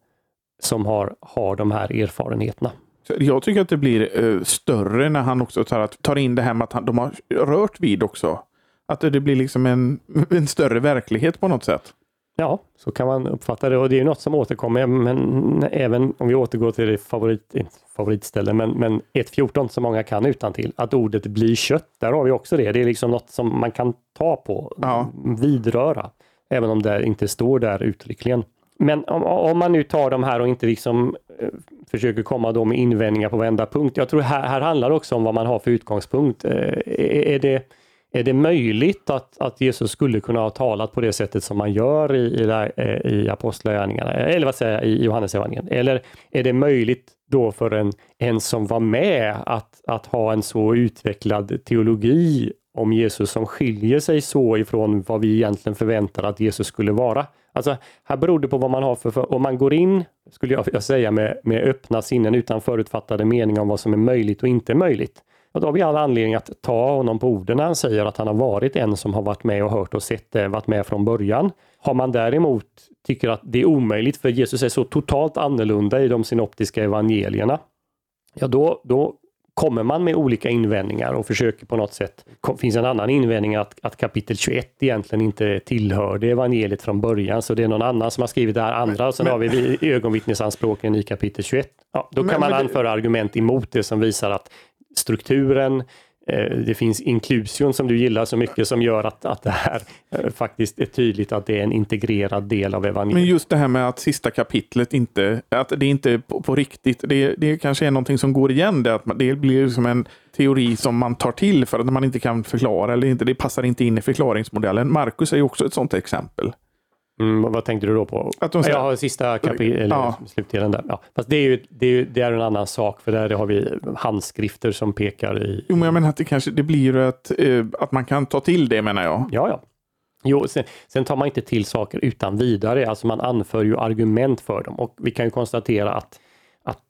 som har, har de här erfarenheterna. Jag tycker att det blir eh, större när han också tar, tar in det här med att han, de har rört vid också. Att det blir liksom en, en större verklighet på något sätt. Ja, så kan man uppfatta det och det är något som återkommer, men även om vi återgår till det favorit, favoritställe, men, men 1.14 som många kan utan till att ordet blir kött, där har vi också det. Det är liksom något som man kan ta på, ja. vidröra, även om det inte står där uttryckligen. Men om, om, man nu tar de här och inte liksom eh, försöker komma då med invändningar på varenda punkt. Jag tror här, här handlar det också om vad man har för utgångspunkt. Eh, är, är det är det möjligt att, att Jesus skulle kunna ha talat på det sättet som man gör i, i, eh, i Apostlagärningarna, eller vad säger jag, i Johannesevangeliet? Eller är det möjligt då för en, en som var med att, att ha en så utvecklad teologi om Jesus som skiljer sig så ifrån vad vi egentligen förväntar att Jesus skulle vara? Alltså, här beror det på vad man har för, för om man går in, skulle jag säga, med, med öppna sinnen utan förutfattade meningar om vad som är möjligt och inte möjligt och då har vi all anledning att ta honom på orden när han säger att han har varit en som har varit med och hört och sett det, varit med från början. Har man däremot tycker att det är omöjligt för Jesus är så totalt annorlunda i de synoptiska evangelierna, ja då, då kommer man med olika invändningar och försöker på något sätt. Finns en annan invändning att, att kapitel 21 egentligen inte tillhörde evangeliet från början, så det är någon annan som har skrivit det här andra och sen men, har vi ögonvittnesanspråken i kapitel 21. Ja, då kan men, man anföra det... argument emot det som visar att strukturen. Eh, det finns inklusion som du gillar så mycket som gör att, att det här eh, faktiskt är tydligt att det är en integrerad del av evangeliet. Men just det här med att sista kapitlet inte, att det inte är på, på riktigt, det, det kanske är någonting som går igen. Det, att det blir som en teori som man tar till för att man inte kan förklara eller inte, det passar inte in i förklaringsmodellen. Markus är ju också ett sådant exempel. Mm, vad tänkte du då på? Att de säger, jag har sista kapitlet, ja. slutdelen där. Ja. Fast det är ju det är, det är en annan sak, för där har vi handskrifter som pekar i... Jo, men jag menar att det kanske det blir att, eh, att man kan ta till det, menar jag. Ja, ja. Jo, sen, sen, tar man inte till saker utan vidare, alltså man anför ju argument för dem och vi kan ju konstatera att, att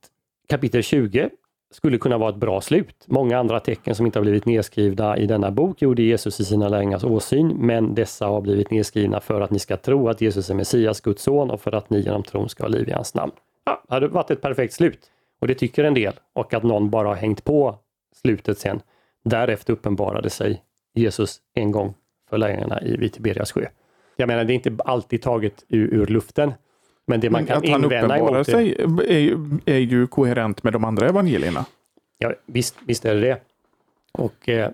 kapitel 20 skulle kunna vara ett bra slut. Många andra tecken som inte har blivit nedskrivna i denna bok gjorde Jesus i sina lärjungars åsyn, men dessa har blivit nedskrivna för att ni ska tro att Jesus är Messias, Guds son och för att ni genom tron ska ha liv i hans namn. Ja, det hade varit ett perfekt slut. Och det tycker en del. Och att någon bara har hängt på slutet sen. Därefter uppenbarade sig Jesus en gång för lärjungarna vid Tiberias sjö. Jag menar, det är inte alltid taget ur, ur luften. Men det man men kan invända emot det... sig är, är ju koherent med de andra evangelierna. Ja, visst, visst är det det. Och eh,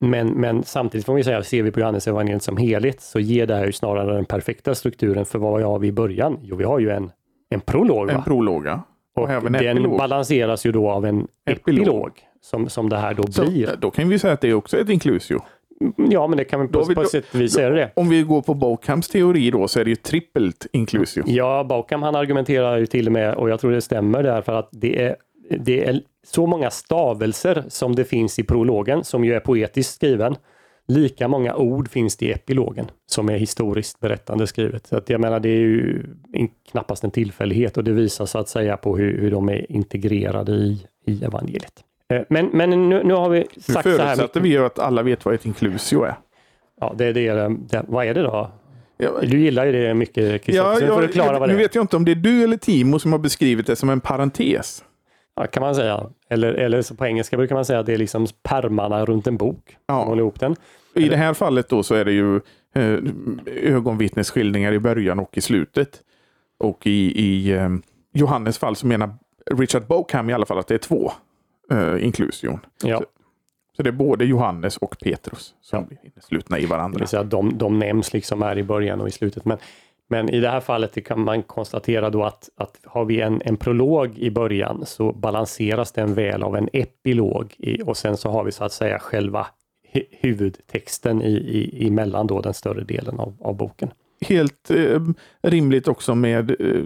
Men, men samtidigt får vi säga, ser vi på Johannes evangeliet som helhet så ger det här ju snarare den perfekta strukturen för vad har vi i början? Jo, vi har ju en, en prolog. En prologa. och även den epilog. balanseras ju då av en epilog, Epilog. som, som det här då Så, blir. då kan vi säga att det är också ett inklusio. Ja, men det kan vi på, vi- på då- sätt och vis säga det. Om vi går på Bokhams teori då så är det ju trippelt inklusio. Ja, Bauckham han argumenterar ju till och med, och jag tror det stämmer därför att det är, det är så många stavelser som det finns i prologen, som ju är poetiskt skriven. Lika många ord finns det i epilogen, som är historiskt berättande skrivet. Så att jag menar, det är ju knappast en tillfällighet och det visar så att säga på hur, hur de är integrerade i, i evangeliet. Eh, Men, men nu, nu har vi Nu sagt så här. förutsätter vi ju att alla vet vad ett inklusio är. Ja, det, det, är- det, vad är det då? Ja, Du gillar ju det mycket, Kristoffer. så nu får du förklara vad det nu är. vet jag inte om det är du eller Timo som har beskrivit det som en parentes. Ja, kan man säga. Eller, eller så på engelska brukar man säga att det är liksom pärmarna runt en bok. Ja. håller ihop den. I det här fallet då så är det ju eh, ögonvittnesskildringar i början och i slutet. Och i, i eh, Johannes fall så menar Richard Bokham i alla fall att det är två eh, inklusion. Ja, Så det är både Johannes och Petrus som blir inneslutna i det varandra. vill säga de, de nämns liksom här i början och i slutet. Men, men i det här fallet det kan man konstatera då att, att har vi en, en prolog i början så balanseras den väl av en epilog i, och sen så har vi så att säga själva hu- huvudtexten i, i, emellan då den större delen av, av boken. Helt eh, rimligt också med, eh,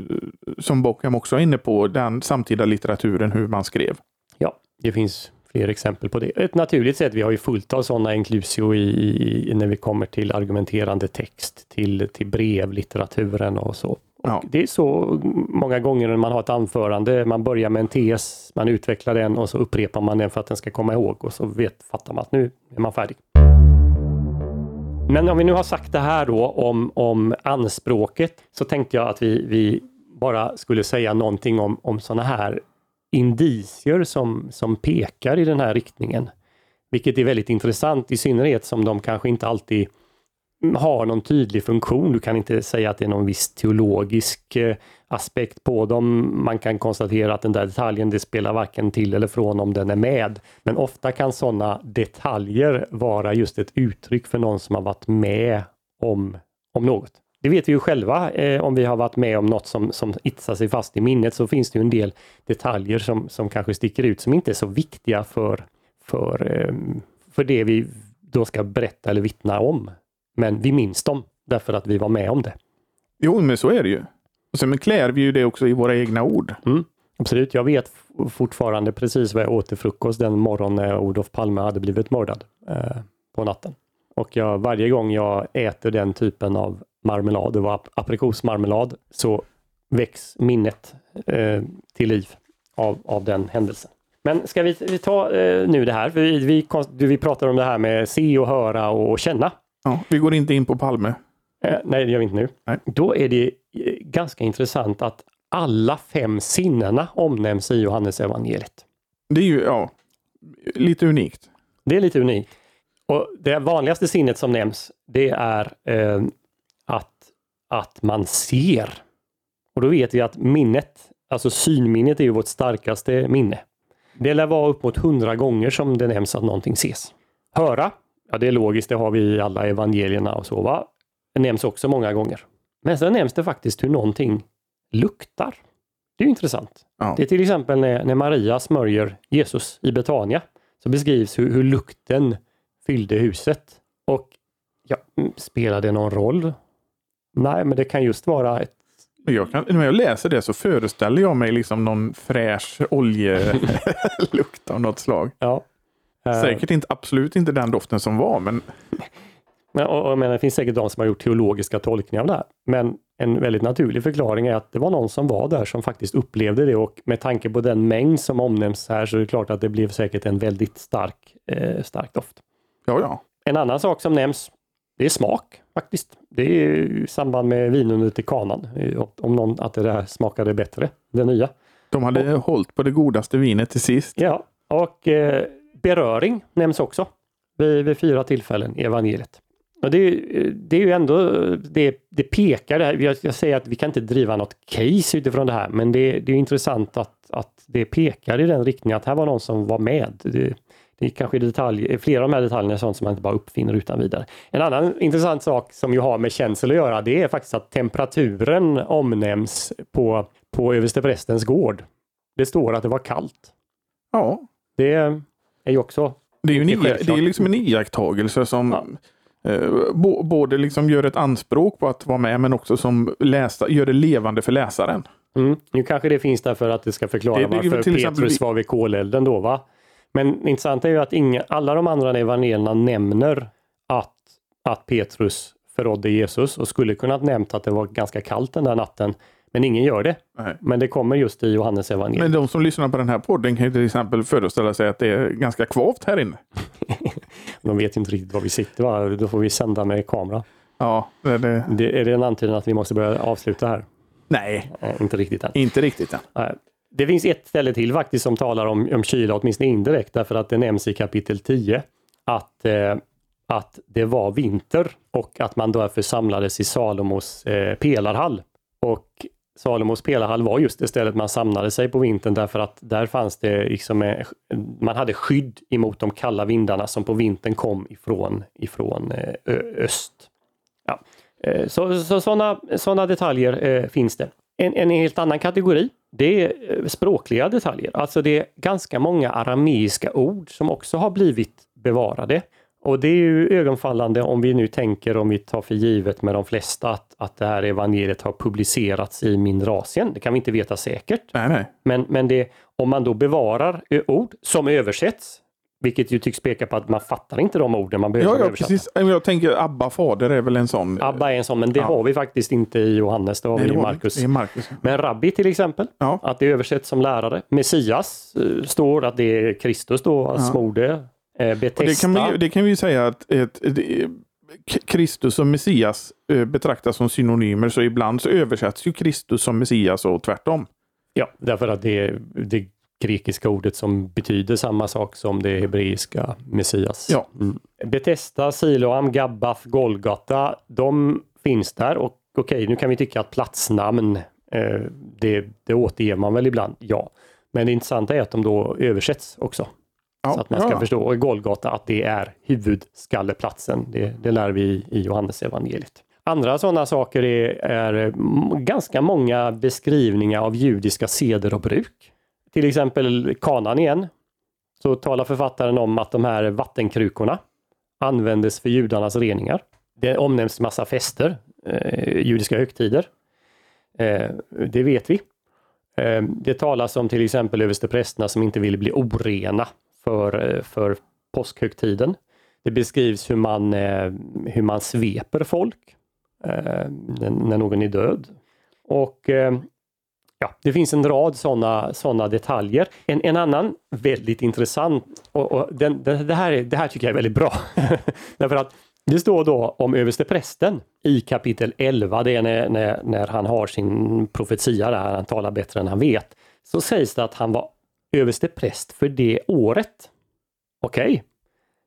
som Bokham också är inne på, den samtida litteraturen, hur man skrev. Ja, det finns fler exempel på det. Ett naturligt sätt, vi har ju fullt av sådana inklusio i, i, när vi kommer till argumenterande text, till, till brevlitteraturen och så. Och Ja. Det är så många gånger när man har ett anförande, man börjar med en tes, man utvecklar den och så upprepar man den för att den ska komma ihåg och så vet, fattar man att nu är man färdig. Men om vi nu har sagt det här då om, om anspråket så tänkte jag att vi, vi bara skulle säga någonting om, om sådana här indicier som, som pekar i den här riktningen. Vilket är väldigt intressant i synnerhet som de kanske inte alltid har någon tydlig funktion. Du kan inte säga att det är någon viss teologisk eh, aspekt på dem. Man kan konstatera att den där detaljen, det spelar varken till eller från om den är med. Men ofta kan sådana detaljer vara just ett uttryck för någon som har varit med om, om något. Det vet vi ju själva, eh, om vi har varit med om något som, som itsar sig fast i minnet så finns det ju en del detaljer som, som kanske sticker ut som inte är så viktiga för, för, eh, för det vi då ska berätta eller vittna om. Men vi minns dem därför att vi var med om det. Jo, men så är det ju. Och sen klär vi ju det också i våra egna ord. Absolut, jag vet fortfarande precis vad jag åt till frukost den morgon när Olof Palme hade blivit mördad eh, på natten. Och jag, varje gång jag äter den typen av marmelad, det var ap- aprikosmarmelad, så väcks minnet eh, till liv av, av den händelsen. Men ska vi, vi ta eh, nu det här? Vi, vi, du, vi pratar om det här med se och höra och känna. Ja, vi går inte in på Palme. Eh, nej, det gör vi inte nu. Nej. Då är det eh, ganska intressant att alla fem sinnena omnämns i Johannes evangeliet. Det är ju, ja, lite unikt. Det är lite unikt. Och det vanligaste sinnet som nämns, det är eh, att man ser. Och då vet vi att minnet, alltså synminnet är ju vårt starkaste minne. Det lär vara upp mot hundra gånger som det nämns att någonting ses. Höra, ja det är logiskt, det har vi i alla evangelierna och så va. Det nämns också många gånger. Men sen nämns det faktiskt hur någonting luktar. Det är ju intressant. Ja. Det är till exempel när, när Maria smörjer Jesus i Betania så beskrivs hur, hur lukten fyllde huset. Och ja, spelar det någon roll? Nej, men det kan just vara ett Jag kan, när jag läser det så föreställer jag mig liksom någon fräsch oljelukt av något slag. Ja. Eh, Säkert inte, absolut inte den doften som var, men Men, och, och, menar, det finns säkert de som har gjort teologiska tolkningar av det här. Men en väldigt naturlig förklaring är att det var någon som var där som faktiskt upplevde det och med tanke på den mängd som omnämns här så är det klart att det blev säkert en väldigt stark, eh, stark doft. ja, ja. En annan sak som nämns, det är smak faktiskt. Det är i samband med vinundret i kanan. eh, Om någon, att det där smakade bättre, det nya. De hade hållit på det godaste vinet till sist. Ja, och eh, beröring nämns också vid, vid fyra tillfällen i evangeliet. Och det, är- det är ju ändå, det, det pekar, det här, jag, jag säger att vi kan inte driva något case utifrån det här, men det, det är intressant att, att det pekar i den riktningen att här var någon som var med. Det, Det är kanske detalj, flera av de här detaljerna är sånt som man inte bara uppfinner utan vidare. En annan intressant sak som ju har med känsel att göra, det är faktiskt att temperaturen omnämns på, på översteprästens gård. Det står att det var kallt. Ja. Det är ju också det är ju en, det är liksom en iakttagelse som ja. eh, både liksom gör ett anspråk på att vara med men också som läsa, gör det levande för läsaren. Mm. Nu kanske det finns där för att det ska förklara det, det, varför Petrus exempel... var vid kolelden då va? Men intressant är ju att inga, alla de andra evangelierna nämner att, att Petrus förrådde Jesus och skulle kunnat nämnt att det var ganska kallt den där natten. Men ingen gör det. Nej. Men det kommer just i Johannes evangeliet. Men de som lyssnar på den här podden kan ju till exempel föreställa sig att det är ganska kvavt här inne. de vet inte riktigt var vi sitter, va? då får vi sända med kamera. Ja, det, det... det är det en antydan att vi måste börja avsluta här? Nej, Nej inte riktigt än. Inte riktigt än. Nej. Det finns ett ställe till faktiskt som talar om, om kyla, åtminstone indirekt, därför att det nämns i kapitel 10 att, eh, att det var vinter och att man därför samlades i Salomos eh, pelarhall. Och Salomos pelarhall var just det stället man samlade sig på vintern därför att där fanns det liksom, eh, man hade skydd emot de kalla vindarna som på vintern kom ifrån, ifrån eh, öst. Ja. Eh, så, så sådana såna detaljer eh, finns det. En, en helt annan kategori, det är eh, språkliga detaljer. Alltså det är ganska många arameiska ord som också har blivit bevarade. Och det är ju ögonfallande om vi nu tänker, om vi tar för givet med de flesta, att, att det här evangeliet har publicerats i Mindrasien. Det kan vi inte veta säkert. Nej, nej. Men, men det, om man då bevarar ord som översätts, vilket ju tycks peka på att man fattar inte de orden man behöver ja, ja. Precis. Jag tänker Abba fader är väl en sån. Abba är en sån, men det ja. har vi faktiskt inte i Johannes, det har Nej, vi i Markus. Det Marcus. Men rabbi till exempel, ja. att det översätts som lärare. Messias uh, står att det är Kristus då, ja. smorde. Eh, det, kan det kan vi säga att ett, ett, ett, Kristus och Messias eh, betraktas som synonymer, så ibland så översätts ju Kristus som Messias och tvärtom. Ja, därför att det, det grekiska ordet som betyder samma sak som det hebreiska Messias. Ja. Mm. Betesda, Siloam, Gabbaf, Golgata, de finns där och okej, okay, nu kan vi tycka att platsnamn, eh, det, det återger man väl ibland, ja. Men det intressanta är att de då översätts också. Ja, så att man ska ja. förstå, och Golgata, att det är huvudskalleplatsen. Det, det lär vi i Johannes evangeliet. Andra sådana saker är, är ganska många beskrivningar av judiska seder och bruk. Till exempel kanan igen. Så talar författaren om att de här vattenkrukorna användes för judarnas reningar. Det omnämns massa fester, eh, judiska högtider. Eh, det vet vi. Eh, det talas om till exempel översteprästerna som inte ville bli orena för, eh, för påskhögtiden. Det beskrivs hur man, eh, hur man sveper folk eh, när någon är död. Och eh, ja, det finns en rad sådana såna detaljer. En, en annan väldigt intressant, och, och den, det, det, här, det här tycker jag är väldigt bra. Därför att det står då om översteprästen i kapitel 11, det är när, när, när han har sin profetia där, han talar bättre än han vet. Så sägs det att han var överstepräst för det året. Okej, okay.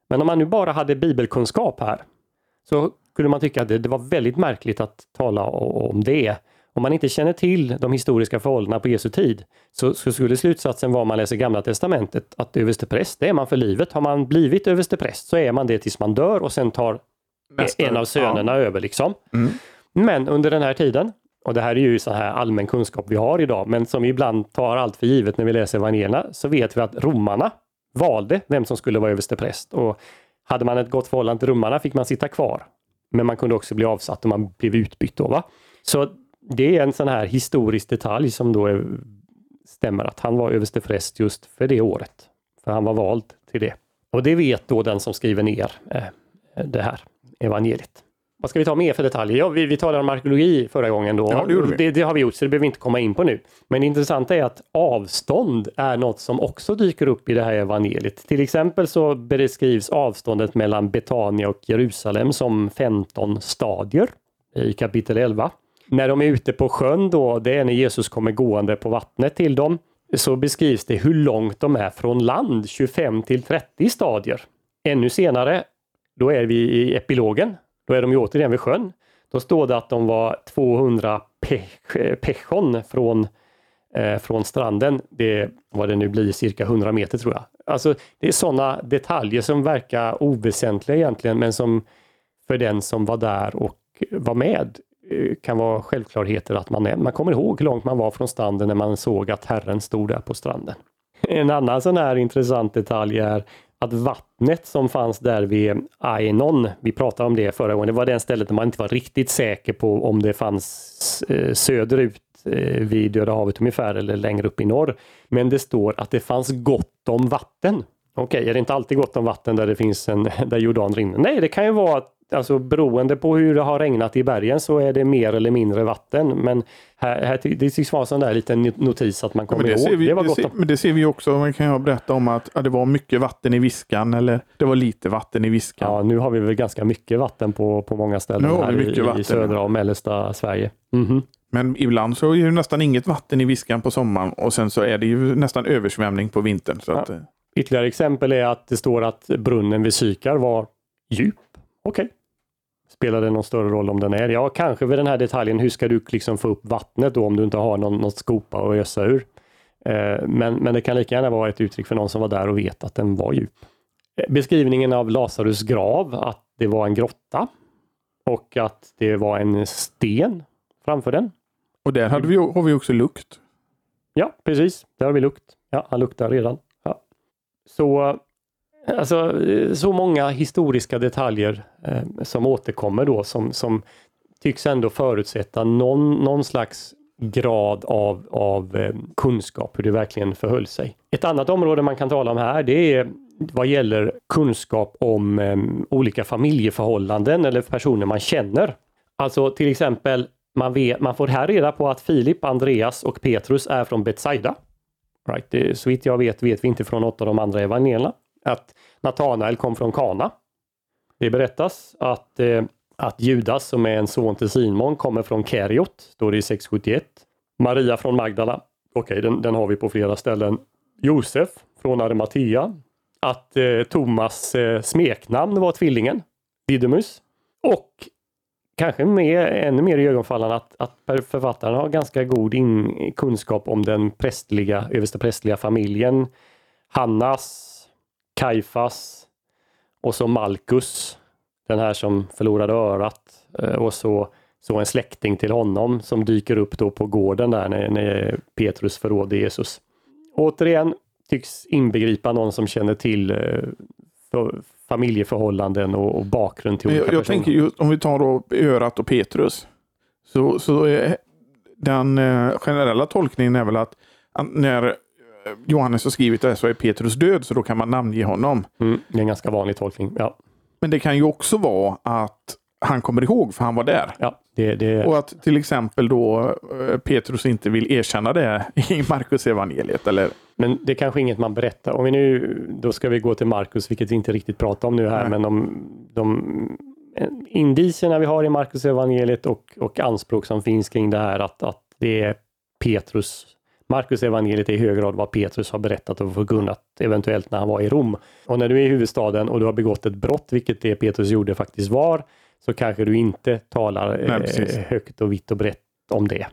men om man nu bara hade bibelkunskap här så skulle man tycka att det, det, var väldigt märkligt att tala om det. Om man inte känner till de historiska förhållandena på Jesu tid så, så skulle slutsatsen vara om man läser Gamla Testamentet att överstepräst, det är man för livet. Har man blivit överstepräst så är man det tills man dör och sen tar Mästare. en av sönerna ja. över. liksom. Mm. Men under den här tiden och det här är ju så här allmän kunskap vi har idag, men som vi ibland tar allt för givet när vi läser evangelierna, så vet vi att romarna valde vem som skulle vara överstepräst. Och hade man ett gott förhållande till romarna fick man sitta kvar. Men man kunde också bli avsatt om man blev utbytt. Då, va? Så det är en sån här historisk detalj som då är, stämmer att han var överstepräst just för det året. För han var vald till det. Och det vet då den som skriver ner eh, det här evangeliet. Vad ska vi ta mer för detaljer? Ja, vi, vi talade om arkeologi förra gången. Då. Ja, det, det, det, har vi gjort, så det behöver vi inte komma in på nu. Men det intressanta är att avstånd är något som också dyker upp i det här evangeliet. Till exempel så beskrivs avståndet mellan Betania och Jerusalem som 15 stadier i kapitel 11. När de är ute på sjön då, det är när Jesus kommer gående på vattnet till dem, så beskrivs det hur långt de är från land, 25 till 30 stadier. Ännu senare, då är vi i epilogen, då är de ju återigen vid sjön. Då står det att de var 200 pechon från, eh, från stranden, det vad det nu blir, cirka 100 meter tror jag. Alltså det är sådana detaljer som verkar oväsentliga egentligen, men som för den som var där och var med Eh, kan vara självklarheter att man är. Man kommer ihåg hur långt man var från stranden när man såg att Herren stod där på stranden. En annan sån här intressant detalj är att vattnet som fanns där vid Ainon, vi pratade om det förra gången, det var den stället där man inte var riktigt säker på om det fanns eh, söderut eh, vid Döda havet ungefär eller längre upp i norr. Men det står att det fanns gott om vatten. Okej, okay, är det inte alltid gott om vatten där det finns en, där Jordan rinner? Nej, det kan ju vara att alltså beroende på hur det har regnat i bergen så är det mer eller mindre vatten. Men här, här, det tycks vara en sån där liten notis att man kommer ja, ihåg. Vi, det, det ser, men det ser vi också, man kan jag berätta om att ja, det var mycket vatten i Viskan eller det var lite vatten i Viskan. Ja, nu har vi väl ganska mycket vatten på, på många ställen här i, vatten, i, södra och mellersta Sverige. Mm -hmm. Men ibland så är det nästan inget vatten i Viskan på sommaren och sen så är det ju nästan översvämning på vintern. Så ja. att, eh. Ytterligare exempel är att det står att brunnen vid Sykar var djup. Okej, okay. Spelar det någon större roll om den är? Ja, kanske vid den här detaljen. Hur ska du liksom få upp vattnet då om du inte har någon, något skopa att ösa ur? Eh, men, men det kan lika gärna vara ett uttryck för någon som var där och vet att den var djup. Eh, beskrivningen av Lazarus grav, att det var en grotta och att det var en sten framför den. Och där hade vi, har vi också lukt. Ja, precis. Där har vi lukt. Ja, han luktar redan. Ja. Så Alltså eh, så många historiska detaljer eh, som återkommer då som, som tycks ändå förutsätta någon, någon slags grad av, av eh, kunskap hur det verkligen förhöll sig. Ett annat område man kan tala om här det är vad gäller kunskap om eh, olika familjeförhållanden eller personer man känner. Alltså till exempel man, vet, man får här reda på att Filip, Andreas och Petrus är från Betsaida. Right. Så vitt jag vet vet vi inte från något av de andra evangelierna att Natanael kom från Kana. Det berättas att, eh, att Judas som är en son till Simon kommer från Keriot, står det i 671. Maria från Magdala, okej okay, den, den, har vi på flera ställen. Josef från Arimathea. Att eh, Thomas eh, smeknamn var tvillingen, Didymus. Och kanske mer, ännu mer iögonfallande att, att författaren har ganska god in, kunskap om den prästliga, översteprästliga familjen. Hannas Kaifas och så Malkus, den här som förlorade örat eh, och så, så en släkting till honom som dyker upp då på gården där när, när Petrus förråder Jesus. Återigen tycks inbegripa någon som känner till eh, familjeförhållanden och, och bakgrund till olika jag, jag personer. tänker just om vi tar då örat och Petrus. Så, så är den eh, generella tolkningen är väl att när Johannes har skrivit det så är Petrus död så då kan man namnge honom. Mm, det är en ganska vanlig tolkning. Ja. Men det kan ju också vara att han kommer ihåg för han var där. Ja, det, det... Och att till exempel då eh, Petrus inte vill erkänna det i Markus evangeliet eller? Men det är kanske inget man berättar. Om vi nu, då ska vi gå till Markus, vilket vi inte riktigt pratar om nu här, Nej. men de, de indicierna vi har i Markus evangeliet och, och anspråk som finns kring det här att, att det är Petrus Markus evangeliet är i hög grad vad Petrus har berättat och förkunnat eventuellt när han var i Rom. Och när du är i huvudstaden och du har begått ett brott, vilket det Petrus gjorde faktiskt var, så kanske du inte talar Nej, eh, högt och vitt och brett om det.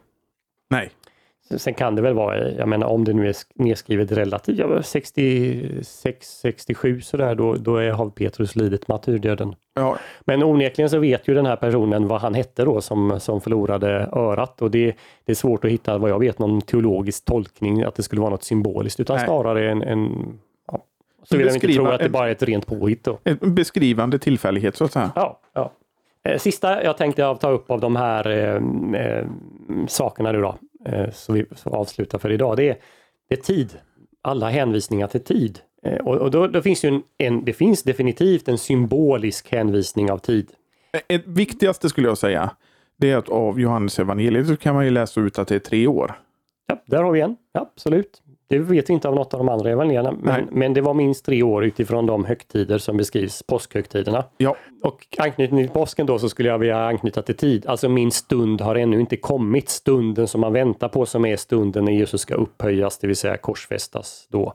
Nej. Sen kan det väl vara, jag menar om det nu är nedskrivet relativt, ja, 66, 67 sådär, då, då är, har Petrus lidit martyrdöden. Ja. Men onekligen så vet ju den här personen vad han hette då som, som förlorade örat och det, det är svårt att hitta, vad jag vet, någon teologisk tolkning att det skulle vara något symboliskt utan Nej. snarare en, en ja, så vill jag inte tro att det bara är ett rent påhitt. Då. En beskrivande tillfällighet så att säga. Ja, ja. Eh, sista jag tänkte ta upp av de här eh, eh, sakerna nu då, eh, så vi avslutar för idag, det är, det är tid. Alla hänvisningar till tid. Eh, och, och då, då, finns ju en, en, det finns definitivt en symbolisk hänvisning av tid. Det eh, viktigaste skulle jag säga, det är att av Johannes evangeliet så kan man ju läsa ut att det är tre år. Ja, där har vi en. Ja, absolut. Det vet vi inte av något av de andra evangelierna, men, men, det var minst tre år utifrån de högtider som beskrivs, påskhögtiderna. Ja. Och anknytning till påsken då så skulle jag vilja anknyta till tid. Alltså min stund har ännu inte kommit. Stunden som man väntar på som är stunden när Jesus ska upphöjas, det vill säga korsfästas då.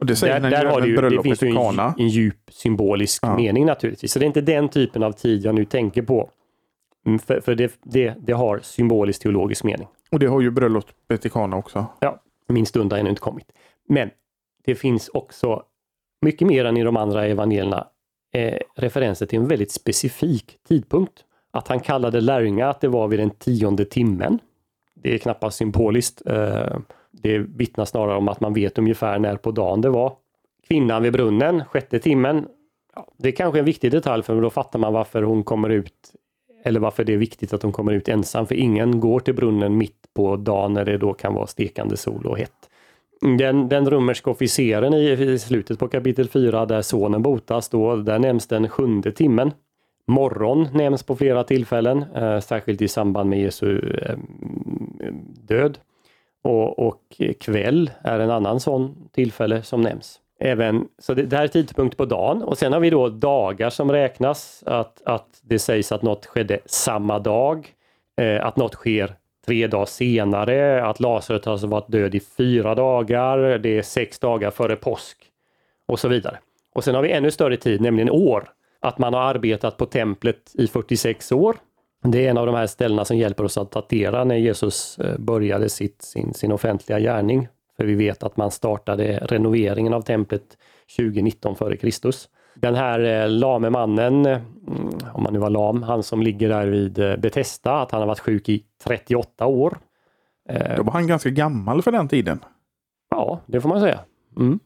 Och det säger där, där har det, ju, det finns ju en, en djup symbolisk ja. mening naturligtvis. Så det är inte den typen av tid jag nu tänker på. För, för det, det, det har symbolisk teologisk mening. Och det har ju bröllopet i Kana också. Ja, min stund har ännu inte kommit. Men det finns också mycket mer än i de andra evangelierna eh, referenser till en väldigt specifik tidpunkt. Att han kallade lärjungar att det var vid den tionde timmen. Det är knappast symboliskt. Eh, det vittnar snarare om att man vet ungefär när på dagen det var. Kvinnan vid brunnen, sjätte timmen. Ja, det är kanske en viktig detalj för då fattar man varför hon kommer ut eller varför det är viktigt att de kommer ut ensam, för ingen går till brunnen mitt på dagen när det då kan vara stekande sol och hett. Den, den romerska officeren i, i slutet på kapitel 4 där sonen botas, då, där nämns den sjunde timmen. Morgon nämns på flera tillfällen, eh, särskilt i samband med Jesu eh, död. Och, och, kväll är en annan sån tillfälle som nämns. Även, så det, det här är tidpunkt på dagen och sen har vi då dagar som räknas, att, att det sägs att något skedde samma dag, eh, att något sker tre dagar senare, att Lasaret har alltså varit död i fyra dagar, det är sex dagar före påsk och så vidare. Och sen har vi ännu större tid, nämligen år. Att man har arbetat på templet i 46 år. Det är en av de här ställena som hjälper oss att datera när Jesus eh, började sitt, sin, sin offentliga gärning. För vi vet att man startade renoveringen av templet 2019 före Kristus. Den här eh, lame mannen, mm, om man nu var lam, han som ligger där vid eh, Betesta, att han har varit sjuk i 38 år. Då var han ganska gammal för den tiden. Ja, det får man säga. Mm.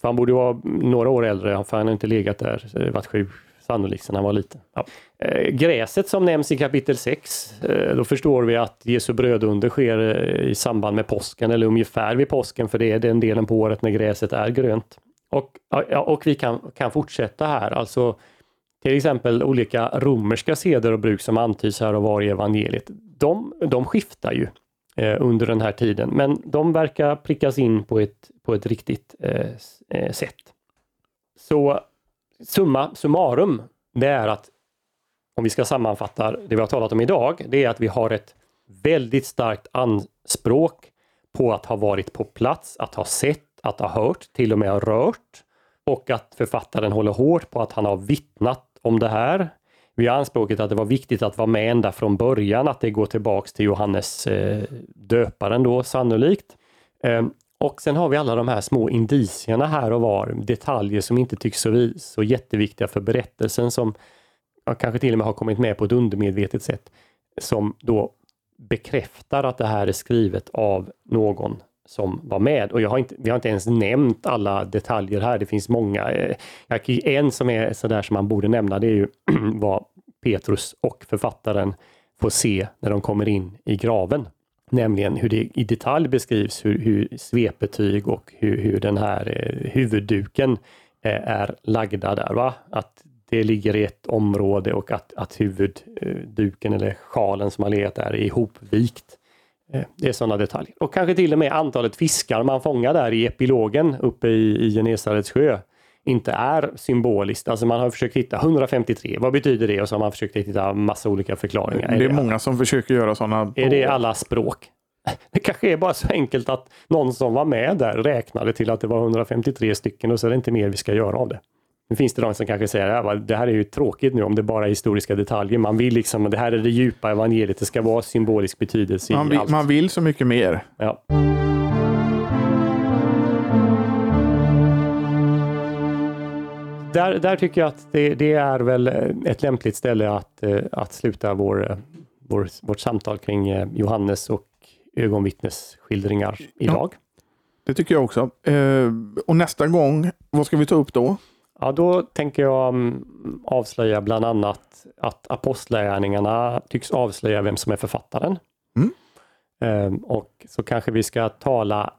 För han borde vara några år äldre, för han har inte legat där, varit sjuk sannolikt sedan han var liten. Ja. Eh, gräset som nämns i kapitel 6, eh, då förstår vi att Jesu brödunder sker eh, i samband med påsken eller ungefär vid påsken för det är den delen på året när gräset är grönt. Och, och vi kan, kan fortsätta här, alltså till exempel olika romerska seder och bruk som antyds här och var i evangeliet. De, de skiftar ju under den här tiden, men de verkar prickas in på ett, på ett riktigt eh, sätt. Så summa summarum, det är att om vi ska sammanfatta det vi har talat om idag, det är att vi har ett väldigt starkt anspråk på att ha varit på plats, att ha sett, att ha hört, till och med ha rört och att författaren håller hårt på att han har vittnat om det här. Vi har anspråket att det var viktigt att vara med ända från början, att det går tillbaks till Johannes eh, döparen då sannolikt. Eh, och sen har vi alla de här små indicierna här och var, detaljer som inte tycks så, så jätteviktiga för berättelsen som ja, kanske till och med har kommit med på ett undermedvetet sätt, som då bekräftar att det här är skrivet av någon som var med. Och jag har inte, vi har inte ens nämnt alla detaljer här. Det finns många. Eh, en som är sådär som man borde nämna, det är ju vad Petrus och författaren får se när de kommer in i graven nämligen hur det i detalj beskrivs hur, hur svepetyg och hur, hur den här eh, huvudduken eh, är lagda där. Va? Att det ligger i ett område och att, att huvudduken eh, eller sjalen som har legat där är ihopvikt. Eh, det är sådana detaljer. Och kanske till och med antalet fiskar man fångar där i epilogen uppe i, i Genesarets sjö inte är symboliskt. Alltså man har försökt hitta 153, vad betyder det? Och så har man försökt hitta massa olika förklaringar. Det är, är det många som försöker göra sådana. Är det alla språk? Det kanske är bara så enkelt att någon som var med där räknade till att det var 153 stycken och så är det inte mer vi ska göra av det. Nu finns det de som kanske säger att det här är ju tråkigt nu om det bara är historiska detaljer. Man vill liksom, det här är det djupa evangeliet, det ska vara symbolisk betydelse man vill, allt. Man vill så mycket mer. Ja. Där, där tycker jag att det, det, är väl ett lämpligt ställe att, eh, att sluta vår, vår, vårt samtal kring eh, Johannes och ögonvittnesskildringar idag. Ja, det tycker jag också. Eh, och nästa gång, vad ska vi ta upp då? Ja, då tänker jag mm, avslöja bland annat att apostlagärningarna tycks avslöja vem som är författaren. Mm. Och så kanske vi ska tala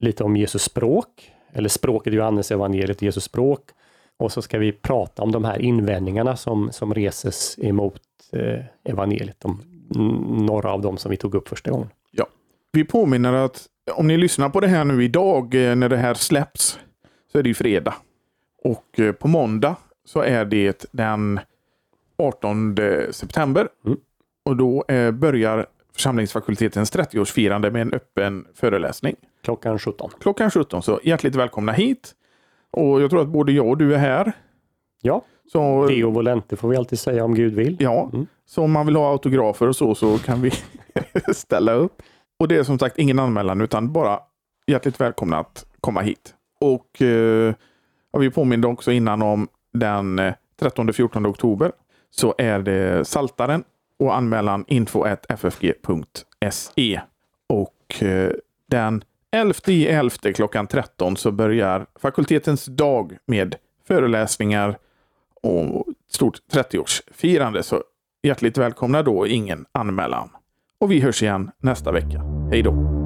lite om Jesus språk, eller språket i Johannes evangeliet, Jesus språk och så ska vi prata om de här invändningarna som, som reses emot eh, evangeliet, de, några av dem som vi tog upp första gången. Ja. Vi påminner att om ni lyssnar på det här nu idag eh, när det här släpps så är det ju fredag. Och eh, på måndag så är det den 18 september. Mm. Och då eh, börjar församlingsfakultetens 30-årsfirande med en öppen föreläsning. Klockan 17. Klockan 17, så hjärtligt välkomna hit. Och jag tror att både jag och du är här. Ja, så, Deo volente får vi alltid säga om Gud vill. Ja, mm. så om man vill ha autografer och så, så kan vi ställa upp. Och det är som sagt ingen anmälan utan bara hjärtligt välkomna att komma hit. Och eh, vi påminde också innan om den 13-14 oktober så är det Saltaren och anmälan info.ffg.se. Och eh, den 11 i 11 klockan 13 så börjar fakultetens dag med föreläsningar och stort 30-årsfirande. Så hjärtligt välkomna då, ingen anmälan. Och vi hörs igen nästa vecka. Hej då!